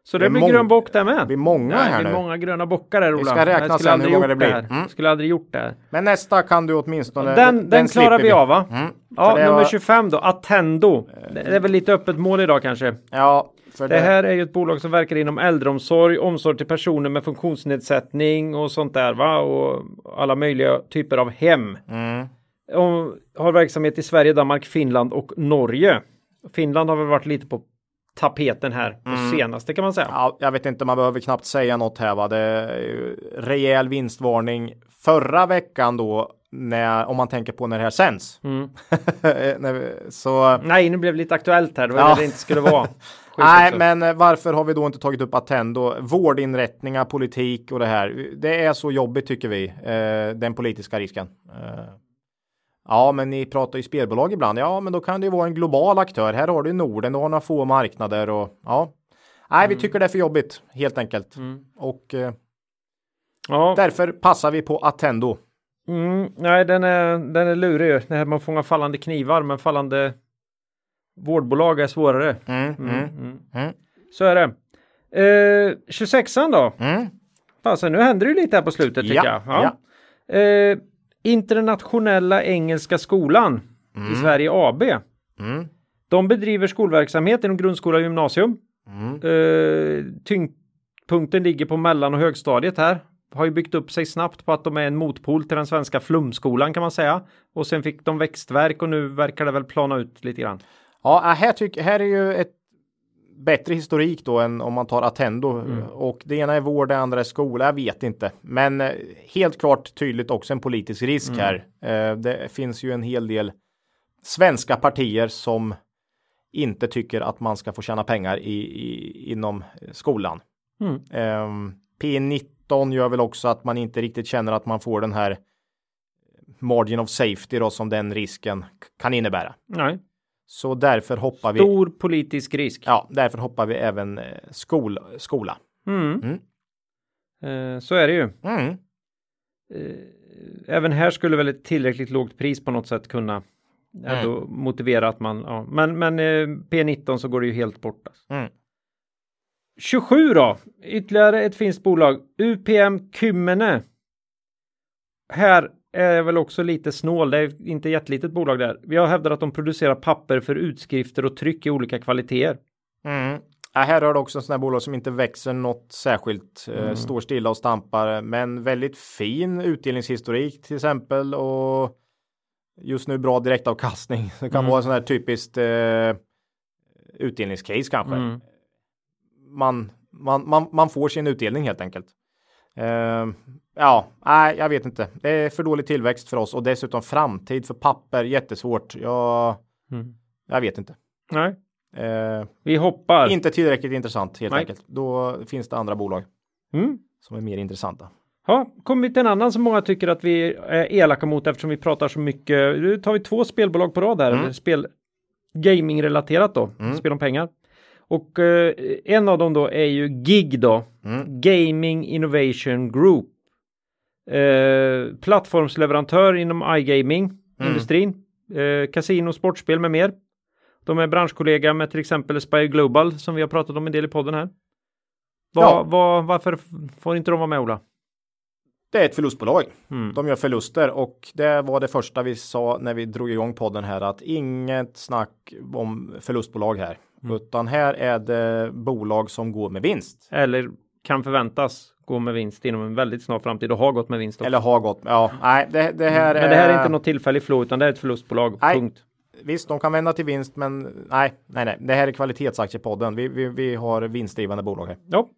[SPEAKER 1] Så
[SPEAKER 2] Det
[SPEAKER 1] det, blir grön bock där med.
[SPEAKER 2] Det blir många
[SPEAKER 1] Nej,
[SPEAKER 2] här
[SPEAKER 1] det
[SPEAKER 2] nu.
[SPEAKER 1] blir många gröna bockar där Ola.
[SPEAKER 2] ska räkna
[SPEAKER 1] Jag
[SPEAKER 2] sen hur många det blir.
[SPEAKER 1] här.
[SPEAKER 2] Mm.
[SPEAKER 1] Skulle aldrig gjort det här.
[SPEAKER 2] Men nästa kan du åtminstone...
[SPEAKER 1] Den, den, klarar
[SPEAKER 2] slipper
[SPEAKER 1] vi av va?
[SPEAKER 2] Mm.
[SPEAKER 1] Ja,
[SPEAKER 2] det
[SPEAKER 1] nummer
[SPEAKER 2] var-
[SPEAKER 1] 25 då, Attendo. Det är väl lite öppet mål idag kanske.
[SPEAKER 2] Ja, för
[SPEAKER 1] Det här är ju ett bolag som verkar inom äldreomsorg, omsorg till personer med funktionsnedsättning och sånt där va? Och alla möjliga typer av hem.
[SPEAKER 2] Mm.
[SPEAKER 1] Och har verksamhet i Sverige, Danmark, Finland och Norge. Finland har väl varit lite på tapeten här på senaste kan man säga.
[SPEAKER 2] Ja, jag vet inte, man behöver knappt säga något här va. Det är rejäl vinstvarning förra veckan då, när, om man tänker på när det här sänds.
[SPEAKER 1] Mm.
[SPEAKER 2] Så
[SPEAKER 1] Nej, nu blev det lite aktuellt här. Det var
[SPEAKER 2] Ja.
[SPEAKER 1] det inte skulle vara.
[SPEAKER 2] Nej,
[SPEAKER 1] också.
[SPEAKER 2] men eh, varför har vi då inte tagit upp Attendo? Vårdinrättningar, politik och det här. Det är så jobbigt tycker vi, eh, den politiska risken. Eh, ja, men ni pratar ju spelbolag ibland. Ja, men då kan det ju vara en global aktör. Här har du Norden, har några få marknader och ja. Nej, vi tycker det är för jobbigt helt enkelt. Och eh,
[SPEAKER 1] Ja,
[SPEAKER 2] därför passar vi på Attendo.
[SPEAKER 1] mm, nej, den är, den är lurig. Det här man fångar fallande knivar, men fallande vårdbolag är svårare.
[SPEAKER 2] Mm,
[SPEAKER 1] Mm,
[SPEAKER 2] mm,
[SPEAKER 1] mm.
[SPEAKER 2] mm,
[SPEAKER 1] Så är det. Eh, 26an då?
[SPEAKER 2] mm.
[SPEAKER 1] Alltså, nu händer det ju lite här på slutet tycker
[SPEAKER 2] Ja,
[SPEAKER 1] jag. Eh, Internationella Engelska Skolan i Sverige AB.
[SPEAKER 2] Mm.
[SPEAKER 1] De bedriver skolverksamhet inom grundskola och gymnasium.
[SPEAKER 2] Mm.
[SPEAKER 1] Eh, tyngdpunkten ligger på mellan och högstadiet här. Har ju byggt upp sig snabbt på att de är en motpol till den svenska flumskolan kan man säga. Och sen fick de växtverk och nu verkar det väl plana ut lite grann.
[SPEAKER 2] Ja, här, tyck, här är ju ett bättre historik då än om man tar Attendo
[SPEAKER 1] Mm.
[SPEAKER 2] och det ena är vård, det andra är skola. Jag vet inte, men eh, helt klart tydligt också en politisk risk
[SPEAKER 1] Mm.
[SPEAKER 2] här. Eh, det finns ju en hel del svenska partier som inte tycker att man ska få tjäna pengar i, i, inom skolan.
[SPEAKER 1] Mm.
[SPEAKER 2] Um, P19 gör väl också att man inte riktigt känner att man får den här margin of safety då som den risken kan innebära.
[SPEAKER 1] Nej.
[SPEAKER 2] Så därför hoppar vi.
[SPEAKER 1] Stor politisk risk.
[SPEAKER 2] Ja, därför hoppar vi även eh, skol, skola.
[SPEAKER 1] Mm.
[SPEAKER 2] Mm.
[SPEAKER 1] Eh, så är det ju.
[SPEAKER 2] Mm.
[SPEAKER 1] Eh, även här skulle väl ett tillräckligt lågt pris på något sätt kunna ändå motivera att man, ja. men, men eh, P19 så går det ju helt bort. Alltså.
[SPEAKER 2] Mm.
[SPEAKER 1] 27 då, ytterligare ett finskt bolag, UPM Kymmene. Här är väl också lite snål, det är inte jättelitet bolag där. Vi har hävdat att de producerar papper för utskrifter och tryck i olika kvaliteter.
[SPEAKER 2] Mm. Ja, här har du också en sån här bolag som inte växer något särskilt, eh,
[SPEAKER 1] Mm.
[SPEAKER 2] står stilla och stampar, men väldigt fin utdelningshistorik till exempel och just nu bra direktavkastning. Det kan
[SPEAKER 1] Mm.
[SPEAKER 2] vara en sån här typiskt eh, utdelningscase kanske.
[SPEAKER 1] Mm.
[SPEAKER 2] Man, man, man, man får sin utdelning helt enkelt. Eh, ja, nej, jag vet inte. Det är för dålig tillväxt för oss och dessutom framtid för papper jättesvårt. Jag,
[SPEAKER 1] Mm.
[SPEAKER 2] jag vet inte.
[SPEAKER 1] Nej,
[SPEAKER 2] Eh,
[SPEAKER 1] vi hoppar.
[SPEAKER 2] inte tillräckligt intressant helt
[SPEAKER 1] Nej.
[SPEAKER 2] enkelt. Då finns det andra bolag
[SPEAKER 1] Mm.
[SPEAKER 2] som är mer intressanta.
[SPEAKER 1] Ja, till en annan som många tycker att vi är elaka mot eftersom vi pratar så mycket. Nu tar vi två spelbolag på rad här.
[SPEAKER 2] Mm.
[SPEAKER 1] Spel gaming-relaterat då.
[SPEAKER 2] Mm.
[SPEAKER 1] Spel om pengar. Och eh, en av dem då är ju GIG då.
[SPEAKER 2] Mm.
[SPEAKER 1] Gaming Innovation Group. Eh, plattformsleverantör inom iGaming industrin. Eh, kasino, sportspel med mer. De är branschkollega med till exempel Aspire Global som vi har pratat om en del i podden här. Var,
[SPEAKER 2] Ja.
[SPEAKER 1] var, varför får inte de vara med Ola?
[SPEAKER 2] Det är ett förlustbolag.
[SPEAKER 1] Mm.
[SPEAKER 2] De gör förluster och det var det första vi sa när vi drog igång podden här att inget snack om förlustbolag här,
[SPEAKER 1] Mm.
[SPEAKER 2] utan här är det bolag som går med vinst
[SPEAKER 1] eller kan förväntas gå med vinst inom en väldigt snar framtid och har gått med vinst. också.
[SPEAKER 2] eller har gått. Ja, nej, det, det här
[SPEAKER 1] Men det här är inte något tillfälligt flow utan det är ett förlustbolag.
[SPEAKER 2] Nej.
[SPEAKER 1] Punkt.
[SPEAKER 2] Visst, de kan vända till vinst, men nej, nej, nej. Det här är kvalitetsaktiepodden. Vi, vi, vi har vinstdrivande bolag här,
[SPEAKER 1] Ja,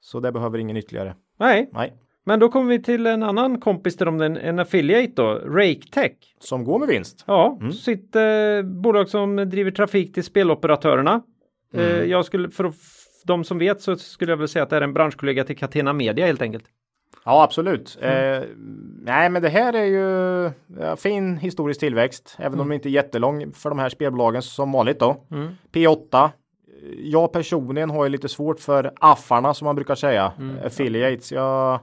[SPEAKER 2] så det behöver ingen ytterligare.
[SPEAKER 1] nej,
[SPEAKER 2] Nej,
[SPEAKER 1] men då kommer vi till en annan kompis till dem, en, en affiliate då, RakeTech.
[SPEAKER 2] som går med vinst.
[SPEAKER 1] Ja,
[SPEAKER 2] Mm.
[SPEAKER 1] sitt eh, bolag som driver trafik till speloperatörerna. Eh,
[SPEAKER 2] Mm.
[SPEAKER 1] jag skulle, för de som vet så skulle jag väl säga att det är en branschkollega till Catena Media helt enkelt.
[SPEAKER 2] Ja, absolut.
[SPEAKER 1] Mm.
[SPEAKER 2] Eh, nej, men det här är ju ja, fin historisk tillväxt, även om den inte är jättelång för de här spelbolagen som vanligt då.
[SPEAKER 1] Mm.
[SPEAKER 2] P8. Jag personligen har ju lite svårt för affarna som man brukar säga,
[SPEAKER 1] Mm.
[SPEAKER 2] affiliates. Jag,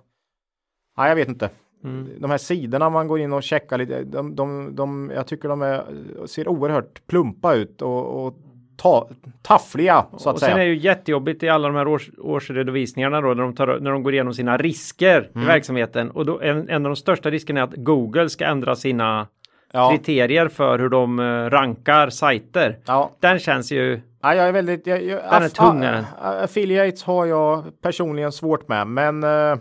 [SPEAKER 2] nej, jag vet inte.
[SPEAKER 1] Mm.
[SPEAKER 2] De här sidorna man går in och checkar lite, de, de, de, jag tycker de är, ser oerhört plumpa ut och, och ta, taffliga så att
[SPEAKER 1] och sen
[SPEAKER 2] säga.
[SPEAKER 1] är det ju jättejobbigt i alla de här års, årsredovisningarna då när de, tar, när de går igenom sina risker
[SPEAKER 2] Mm.
[SPEAKER 1] i verksamheten. Och då en, en av de största riskerna är att Google ska ändra sina
[SPEAKER 2] ja,
[SPEAKER 1] kriterier för hur de eh, rankar sajter.
[SPEAKER 2] ja,
[SPEAKER 1] Den känns ju
[SPEAKER 2] Ja, jag är väldigt... Jag, jag,
[SPEAKER 1] Den är tung,
[SPEAKER 2] affiliates har jag personligen svårt med, men... eh,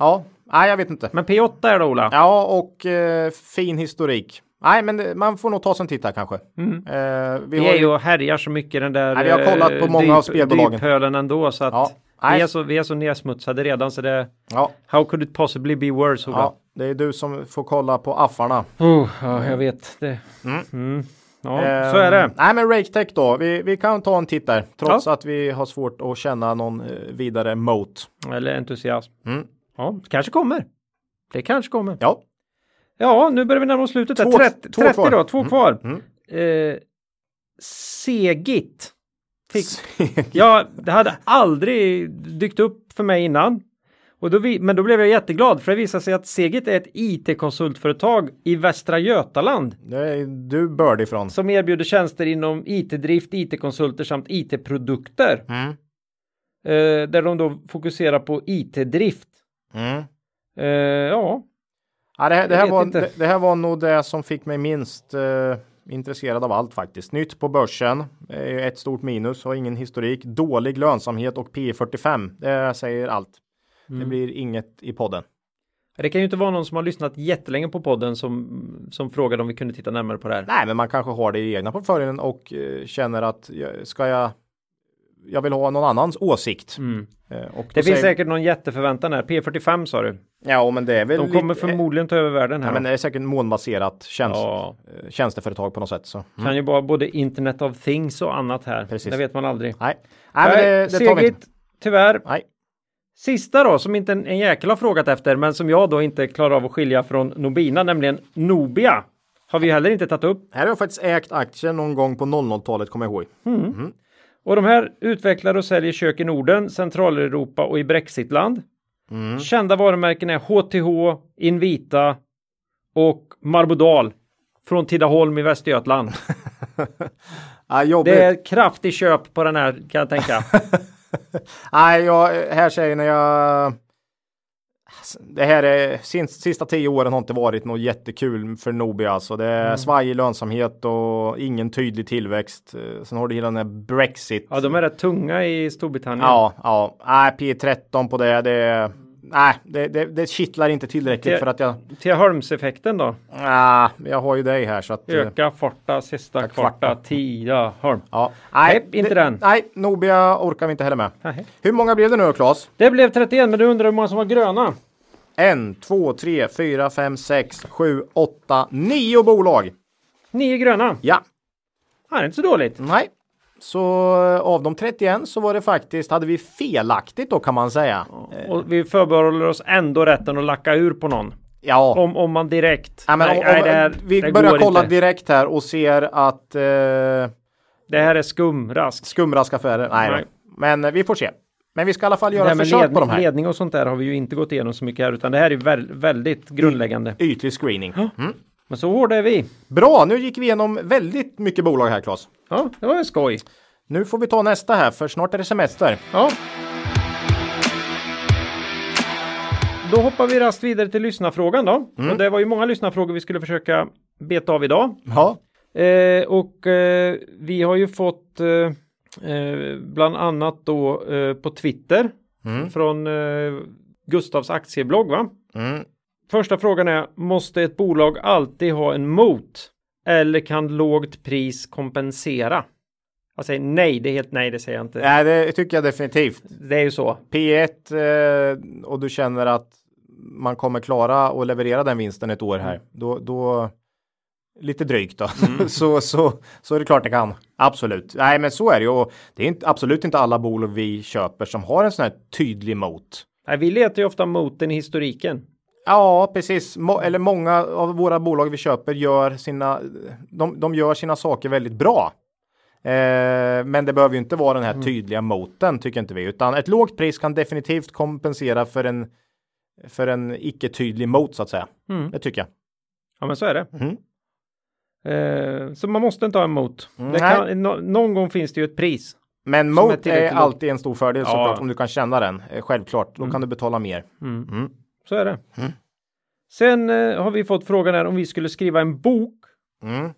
[SPEAKER 2] ja, nej, jag vet inte.
[SPEAKER 1] Men P8 är det Ola.
[SPEAKER 2] Ja, och eh, fin historik. Nej, men det- man får nog ta sig en titt här kanske.
[SPEAKER 1] Mm.
[SPEAKER 2] Eh, vi
[SPEAKER 1] Vi
[SPEAKER 2] har
[SPEAKER 1] är
[SPEAKER 2] ju...
[SPEAKER 1] och härjar så mycket den där
[SPEAKER 2] Nej, vi har kollat på
[SPEAKER 1] eh,
[SPEAKER 2] många av
[SPEAKER 1] dyp-
[SPEAKER 2] spelbolagen.
[SPEAKER 1] dyphölen ändå så att
[SPEAKER 2] Ja,
[SPEAKER 1] vi, är så, vi är så nedsmutsade redan så det
[SPEAKER 2] ja,
[SPEAKER 1] How could it possibly be worse Ola?
[SPEAKER 2] ja, det är du som får kolla på affarna.
[SPEAKER 1] Oh, ja, jag vet det.
[SPEAKER 2] Mm.
[SPEAKER 1] Mm. Ja,
[SPEAKER 2] Eh,
[SPEAKER 1] så är det.
[SPEAKER 2] Nej, men RakeTech då. Vi, vi kan ta en titt där, trots
[SPEAKER 1] Ja.
[SPEAKER 2] att vi har svårt att känna någon eh, vidare moat.
[SPEAKER 1] Eller entusiasm.
[SPEAKER 2] Mm.
[SPEAKER 1] Ja, kanske kommer. Det kanske kommer.
[SPEAKER 2] Ja,
[SPEAKER 1] Ja, nu börjar vi närma oss slutet.
[SPEAKER 2] Två-
[SPEAKER 1] 30,
[SPEAKER 2] två
[SPEAKER 1] 30
[SPEAKER 2] kvar.
[SPEAKER 1] då, två
[SPEAKER 2] Mm.
[SPEAKER 1] kvar.
[SPEAKER 2] Mm.
[SPEAKER 1] Eh, Segit. Fick, ja, det hade aldrig dykt upp för mig innan. Och då vi, men då blev jag jätteglad för det visade sig att Segit är ett IT-konsultföretag i Västra Götaland
[SPEAKER 2] är du börd ifrån.
[SPEAKER 1] som erbjuder tjänster inom IT-drift, IT-konsulter samt IT-produkter.
[SPEAKER 2] Mm.
[SPEAKER 1] Eh, där de då fokuserar på IT-drift.
[SPEAKER 2] Mm.
[SPEAKER 1] Eh, ja,
[SPEAKER 2] Ja, det, här, det, här var, det, det här var nog det som fick mig minst eh, intresserad av allt faktiskt. Nytt på börsen, ju ett stort minus, har ingen historik, dålig lönsamhet och P 45. Det säger allt.
[SPEAKER 1] Mm.
[SPEAKER 2] Det blir inget i podden.
[SPEAKER 1] det kan ju inte vara någon som har lyssnat jättelänge på podden som, som frågade om vi kunde titta närmare på det här.
[SPEAKER 2] Nej, men man kanske har det i egna portföljen och eh, känner att ska jag jag vill ha någon annans åsikt.
[SPEAKER 1] Mm.
[SPEAKER 2] Eh, och
[SPEAKER 1] Det finns
[SPEAKER 2] säger-
[SPEAKER 1] säkert någon jätteförväntan här. P45 sa du.
[SPEAKER 2] Ja, men det är väl
[SPEAKER 1] De kommer
[SPEAKER 2] lite,
[SPEAKER 1] förmodligen ta över världen här.
[SPEAKER 2] Ja, men det är säkert månbaserat tjänst,
[SPEAKER 1] Ja.
[SPEAKER 2] eh, tjänsteföretag på något sätt. Så. Mm.
[SPEAKER 1] Kan ju vara både Internet of Things och annat här.
[SPEAKER 2] Precis.
[SPEAKER 1] Det vet man aldrig.
[SPEAKER 2] Nej, Nej men det, det tar vi inte.
[SPEAKER 1] Tyvärr.
[SPEAKER 2] Nej.
[SPEAKER 1] Sista då, som inte en, en jäkel har frågat efter, men som jag då inte klarar av att skilja från Nobina, nämligen Nobia. Har vi heller inte tagit upp.
[SPEAKER 2] Här har jag faktiskt ägt aktier någon gång på 00-talet, kommer jag ihåg.
[SPEAKER 1] Och de här utvecklar och säljer kök i Norden, Centraleuropa och i Brexitland.
[SPEAKER 2] Mm.
[SPEAKER 1] Kända varumärken är HTH, Invita och Marbodal från Tidaholm i Västergötland.
[SPEAKER 2] Ja, jobbigt.
[SPEAKER 1] Det är kraftig köp på den här kan jag tänka.
[SPEAKER 2] Nej, jag, här säger när jag... Det här är sista, tio åren har inte varit något jättekul för Nobia. Alltså. Det är svajig lönsamhet och ingen tydlig tillväxt. Sen har du hela den här Brexit.
[SPEAKER 1] Ja, de är rätt tunga i Storbritannien.
[SPEAKER 2] Ja, ja. Nej, P13 på det. det nej, det, det, det kittlar inte tillräckligt
[SPEAKER 1] Det-
[SPEAKER 2] för att jag...
[SPEAKER 1] Tidaholmseffekten då?
[SPEAKER 2] Nej, jag har ju dig här så att...
[SPEAKER 1] Öka farta sista
[SPEAKER 2] kvarta.
[SPEAKER 1] kvarta Tidaholm.
[SPEAKER 2] Ja.
[SPEAKER 1] Nej, inte
[SPEAKER 2] det,
[SPEAKER 1] den.
[SPEAKER 2] Nej, Nobia orkar vi inte heller med.
[SPEAKER 1] Nej.
[SPEAKER 2] Hur många blev det nu då, Claes?
[SPEAKER 1] Det blev 31, men du undrar hur många som var gröna?
[SPEAKER 2] En, två, tre, fyra, fem, sex, sju, åtta, nio bolag.
[SPEAKER 1] Nio gröna.
[SPEAKER 2] Ja,
[SPEAKER 1] det är inte så dåligt.
[SPEAKER 2] nej. Så eh, av de 31 så var det faktiskt, hade vi felaktigt då kan man säga.
[SPEAKER 1] Och vi förbehåller oss ändå rätten att lacka ur på någon.
[SPEAKER 2] Ja,
[SPEAKER 1] Om, om man direkt.
[SPEAKER 2] ja men
[SPEAKER 1] nej,
[SPEAKER 2] om,
[SPEAKER 1] nej,
[SPEAKER 2] om,
[SPEAKER 1] det här,
[SPEAKER 2] vi
[SPEAKER 1] det
[SPEAKER 2] börjar kolla
[SPEAKER 1] inte.
[SPEAKER 2] direkt här och ser att eh,
[SPEAKER 1] Det här är skumrask.
[SPEAKER 2] skumraskaffärer. Nej,
[SPEAKER 1] Nej.
[SPEAKER 2] Då. men eh, vi får se. Men vi ska i alla fall göra
[SPEAKER 1] med
[SPEAKER 2] försök
[SPEAKER 1] ledning,
[SPEAKER 2] på de här.
[SPEAKER 1] ledning och sånt där har vi ju inte gått igenom så mycket här utan det här är väl, väldigt grundläggande.
[SPEAKER 2] Ytlig screening. Mm.
[SPEAKER 1] Men så hårda är vi.
[SPEAKER 2] Bra, nu gick vi igenom väldigt mycket bolag här Claes.
[SPEAKER 1] Ja, det var ju skoj.
[SPEAKER 2] Nu får vi ta nästa här för snart är det semester.
[SPEAKER 1] Ja. Då hoppar vi rast vidare till lyssnarfrågan då.
[SPEAKER 2] Mm.
[SPEAKER 1] Och det var ju många lyssnarfrågor vi skulle försöka beta av idag.
[SPEAKER 2] Ja,
[SPEAKER 1] Eh, och eh, vi har ju fått eh, eh, bland annat då eh, på Twitter
[SPEAKER 2] Mm.
[SPEAKER 1] från eh, Gustavs aktieblogg va?
[SPEAKER 2] mm.
[SPEAKER 1] Första frågan är, måste ett bolag alltid ha en mot? Eller kan lågt pris kompensera? Jag säger nej, det är helt nej, det säger jag inte.
[SPEAKER 2] Nej, det tycker jag definitivt.
[SPEAKER 1] Det är ju så.
[SPEAKER 2] P1 eh, och du känner att man kommer klara att leverera den vinsten ett år här. Då, då lite drygt då. så, så, så är det klart det kan. Absolut. Nej, men så är det ju. Och det är inte, absolut inte alla bolag vi köper som har en sån här tydlig mot.
[SPEAKER 1] Nej, vi letar ju ofta moten i historiken.
[SPEAKER 2] Ja, precis. Må, eller många av våra bolag vi köper gör sina, de, de gör sina saker väldigt bra. Eh, men det behöver ju inte vara den här tydliga moten tycker inte vi, utan ett lågt pris kan definitivt kompensera för en för en icke tydlig mot så att säga.
[SPEAKER 1] Mm.
[SPEAKER 2] Det tycker jag.
[SPEAKER 1] Ja, men så är det.
[SPEAKER 2] Mhm.
[SPEAKER 1] Eh, så man måste inte ha en mot. Det kan, no, någon gång finns det ju ett pris.
[SPEAKER 2] Men
[SPEAKER 1] är
[SPEAKER 2] mot är,
[SPEAKER 1] lågt.
[SPEAKER 2] alltid en stor fördel
[SPEAKER 1] Ja.
[SPEAKER 2] såklart om du kan känna den. Eh, självklart, då kan du betala mer.
[SPEAKER 1] Mm.
[SPEAKER 2] Mm.
[SPEAKER 1] Så är det.
[SPEAKER 2] Mm.
[SPEAKER 1] Sen eh, har vi fått frågan här om vi skulle skriva en bok.
[SPEAKER 2] Mm.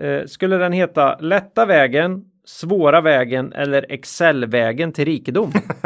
[SPEAKER 1] Eh, skulle den heta Lätta vägen, Svåra vägen eller Excel-vägen till rikedom?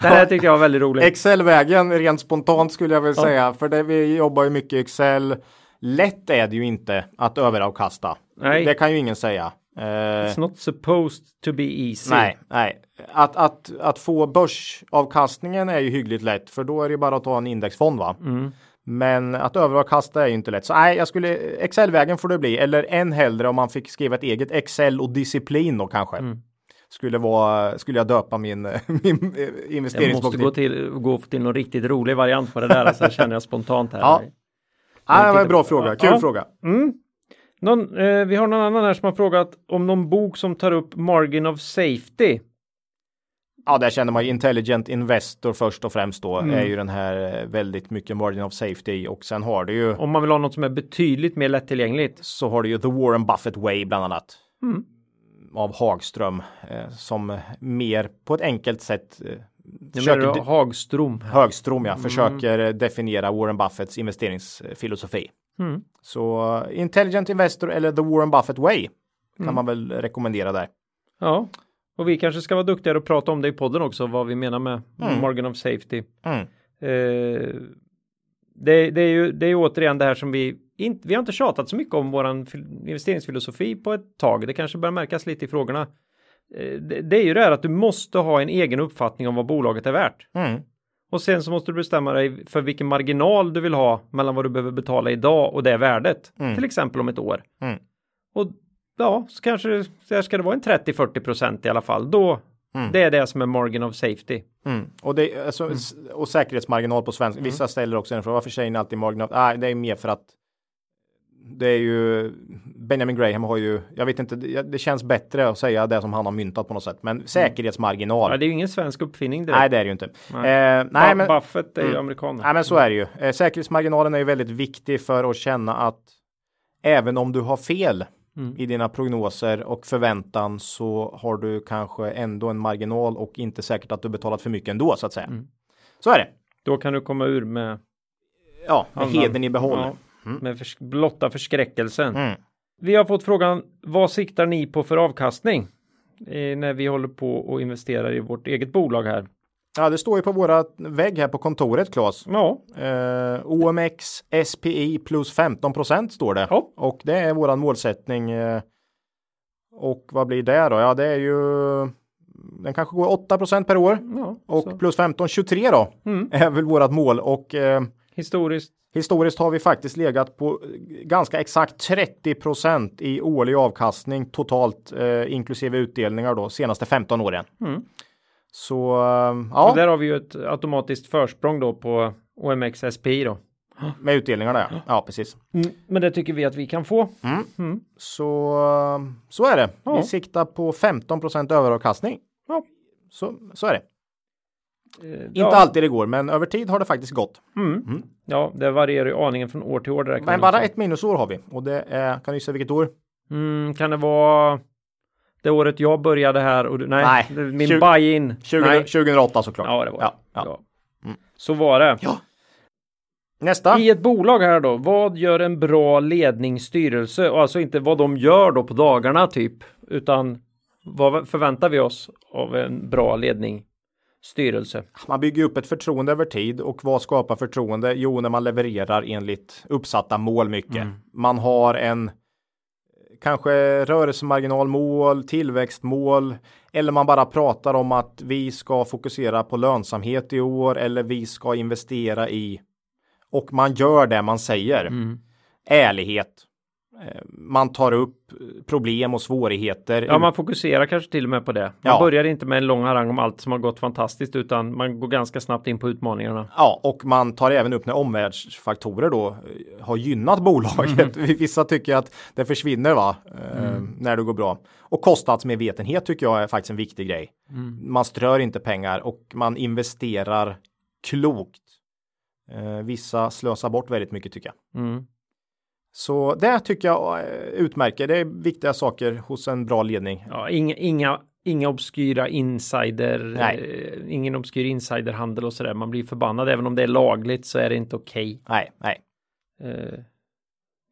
[SPEAKER 1] Den här tyckte jag var väldigt rolig.
[SPEAKER 2] Excel-vägen rent spontant skulle jag väl
[SPEAKER 1] Ja.
[SPEAKER 2] säga, för det, vi jobbar ju mycket Excel. Lätt är det ju inte att överavkasta.
[SPEAKER 1] Nej.
[SPEAKER 2] Det kan ju ingen säga. Eh,
[SPEAKER 1] It's not supposed to be easy.
[SPEAKER 2] nej, nej. Att, att, att få börsavkastningen är ju hyggligt lätt, för då är det ju bara att ta en indexfond va.
[SPEAKER 1] Mm.
[SPEAKER 2] Men att överavkasta är ju inte lätt. Så nej, jag skulle Excel-vägen får det bli. Eller än hellre om man fick skriva ett eget Excel och disciplin då kanske.
[SPEAKER 1] Mm.
[SPEAKER 2] Skulle, vara, skulle jag döpa min, min eh,
[SPEAKER 1] Jag
[SPEAKER 2] investeringsbok
[SPEAKER 1] måste gå till, gå till någon riktigt rolig variant på det där, alltså, känner jag spontant här.
[SPEAKER 2] Ja. Ja, det var en bra
[SPEAKER 1] på-
[SPEAKER 2] fråga. Kul
[SPEAKER 1] Ja.
[SPEAKER 2] fråga.
[SPEAKER 1] Mm. Någon, eh, vi har någon annan här som har frågat om någon bok som tar upp margin of safety.
[SPEAKER 2] Ja, där känner man ju Intelligent Investor först och främst då
[SPEAKER 1] Mm.
[SPEAKER 2] är ju den här eh, väldigt mycket margin of safety och sen har du ju
[SPEAKER 1] Om man vill ha något som är betydligt mer lättillgängligt.
[SPEAKER 2] så har du ju The Warren Buffett Way bland annat.
[SPEAKER 1] Mm.
[SPEAKER 2] Av Hagström eh, som mer på ett enkelt sätt eh, försöker
[SPEAKER 1] menar
[SPEAKER 2] de-
[SPEAKER 1] du Hagström.
[SPEAKER 2] Högstrom
[SPEAKER 1] Mm.
[SPEAKER 2] ja, försöker eh, definiera Warren Buffetts investeringsfilosofi.
[SPEAKER 1] Mm.
[SPEAKER 2] Så eh, Intelligent Investor eller The Warren Buffett Way kan
[SPEAKER 1] Mm.
[SPEAKER 2] man väl rekommendera där.
[SPEAKER 1] Ja, och vi kanske ska vara duktigare och prata om det i podden också, vad vi menar med
[SPEAKER 2] Mm.
[SPEAKER 1] margin of safety.
[SPEAKER 2] Mm.
[SPEAKER 1] Eh, det, det är ju det är ju återigen det här som vi inte, vi har inte tjatat så mycket om våran fil- investeringsfilosofi på ett tag. Det kanske börjar märkas lite i frågorna. Eh, det, är ju det här att du måste ha en egen uppfattning om vad bolaget är värt.
[SPEAKER 2] Mm.
[SPEAKER 1] Och sen så måste du bestämma dig för vilken marginal du vill ha mellan vad du behöver betala idag och det värdet. Till exempel om ett år.
[SPEAKER 2] Mm.
[SPEAKER 1] Och ja, så kanske där ska det vara en 30-40 procent i alla fall. Då, det är det som är margin of safety.
[SPEAKER 2] Mm. Och, det, alltså, s- och säkerhetsmarginal på svenska. Vissa ställer också en fråga. Varför säger ni alltid marginal? Nej, det är mer för att det är ju Benjamin Graham har ju, jag vet inte, det, det känns bättre att säga det som han har myntat på något sätt. Men säkerhetsmarginal.
[SPEAKER 1] Ja, det är ju ingen svensk uppfinning direkt.
[SPEAKER 2] nej, det är det ju inte.
[SPEAKER 1] Nej.
[SPEAKER 2] Eh, nej, men,
[SPEAKER 1] Buffett är ju
[SPEAKER 2] Mm.
[SPEAKER 1] amerikan.
[SPEAKER 2] nej, men så är det ju. Eh, säkerhetsmarginalen är ju väldigt viktig för att känna att även om du har fel
[SPEAKER 1] Mm.
[SPEAKER 2] i dina prognoser och förväntan så har du kanske ändå en marginal och inte säkert att du betalat för mycket ändå så att säga.
[SPEAKER 1] Mm.
[SPEAKER 2] Så är det.
[SPEAKER 1] Då kan du komma ur med,
[SPEAKER 2] Ja, med
[SPEAKER 1] Annan-
[SPEAKER 2] hedern i behåll.
[SPEAKER 1] ja, med förs- blotta förskräckelsen.
[SPEAKER 2] Mm.
[SPEAKER 1] Vi har fått frågan, vad siktar ni på för avkastning? Eh, när vi håller på och investerar i vårt eget bolag här.
[SPEAKER 2] Ja, det står ju på våra vägg här på kontoret, Claes.
[SPEAKER 1] Ja,
[SPEAKER 2] Eh, OMX SPI plus 15 procent står det.
[SPEAKER 1] Ja.
[SPEAKER 2] Och det är våran målsättning. Eh, och vad blir det då? Ja, det är ju den kanske går 8 procent per år
[SPEAKER 1] ja
[SPEAKER 2] och
[SPEAKER 1] så.
[SPEAKER 2] plus 15 23 då
[SPEAKER 1] Mm.
[SPEAKER 2] är väl vårat mål och eh,
[SPEAKER 1] historiskt.
[SPEAKER 2] historiskt har vi faktiskt legat på eh, ganska exakt 30 procent i årlig avkastning totalt eh, inklusive utdelningar då senaste 15 åren.
[SPEAKER 1] Mm.
[SPEAKER 2] Så eh, ja,
[SPEAKER 1] Och där har vi ju ett automatiskt försprång då på OMX SPI då.
[SPEAKER 2] med utdelningarna ja. Ja, precis.
[SPEAKER 1] Men det tycker vi att vi kan få.
[SPEAKER 2] Så, så är det.
[SPEAKER 1] Ja.
[SPEAKER 2] Vi siktar på 15% överavkastning.
[SPEAKER 1] Ja.
[SPEAKER 2] Så, så är det.
[SPEAKER 1] Eh,
[SPEAKER 2] Inte
[SPEAKER 1] ja.
[SPEAKER 2] alltid det går, men över tid har det faktiskt gått.
[SPEAKER 1] Mm. Ja, det varierar ju aningen från år till år. Där
[SPEAKER 2] Men bara
[SPEAKER 1] säga.
[SPEAKER 2] ett minusår har vi och det är, kan du gissa vilket år?
[SPEAKER 1] Mm, kan det vara det året jag började här och du, nej,
[SPEAKER 2] Nej.
[SPEAKER 1] min
[SPEAKER 2] Tjugo-
[SPEAKER 1] buy-in.
[SPEAKER 2] 20,
[SPEAKER 1] Nej.
[SPEAKER 2] 2008 såklart.
[SPEAKER 1] Ja, det var
[SPEAKER 2] ja,
[SPEAKER 1] det.
[SPEAKER 2] ja.
[SPEAKER 1] Ja. Så var det.
[SPEAKER 2] Ja. Nästa.
[SPEAKER 1] I ett bolag här då, vad gör en bra ledningsstyrelse? Och alltså inte vad de gör då på dagarna typ, utan vad förväntar vi oss av en bra ledning? Styrelse.
[SPEAKER 2] Man bygger upp ett förtroende över tid och vad skapar förtroende? Jo, när man levererar enligt uppsatta mål mycket.
[SPEAKER 1] Mm.
[SPEAKER 2] Man har en kanske rörelsemarginalmål, tillväxtmål eller man bara pratar om att vi ska fokusera på lönsamhet i år eller vi ska investera i och man gör det man säger.
[SPEAKER 1] Mm.
[SPEAKER 2] Ärlighet. Eh, Man tar upp problem och svårigheter.
[SPEAKER 1] Ja, man fokuserar kanske till och med på det. Man
[SPEAKER 2] Ja.
[SPEAKER 1] börjar inte med en lång harang om allt som har gått fantastiskt, utan man går ganska snabbt in på utmaningarna.
[SPEAKER 2] Ja, och man tar även upp när omvärldsfaktorer då eh, har gynnat bolaget. Vissa tycker att det försvinner va, eh, när det går bra. Och kostnadsmedvetenhet tycker jag är faktiskt en viktig grej. Man strör inte pengar och man investerar klokt. Eh, vissa slösar bort väldigt mycket tycker jag. Så det tycker jag eh, utmärker. Det är viktiga saker hos en bra ledning.
[SPEAKER 1] Ja, inga, inga, inga obskyra insider, eh, ingen obskyr insiderhandel och sådär. Man blir förbannad även om det är lagligt så är det inte okej.
[SPEAKER 2] Nej, nej.
[SPEAKER 1] Eh,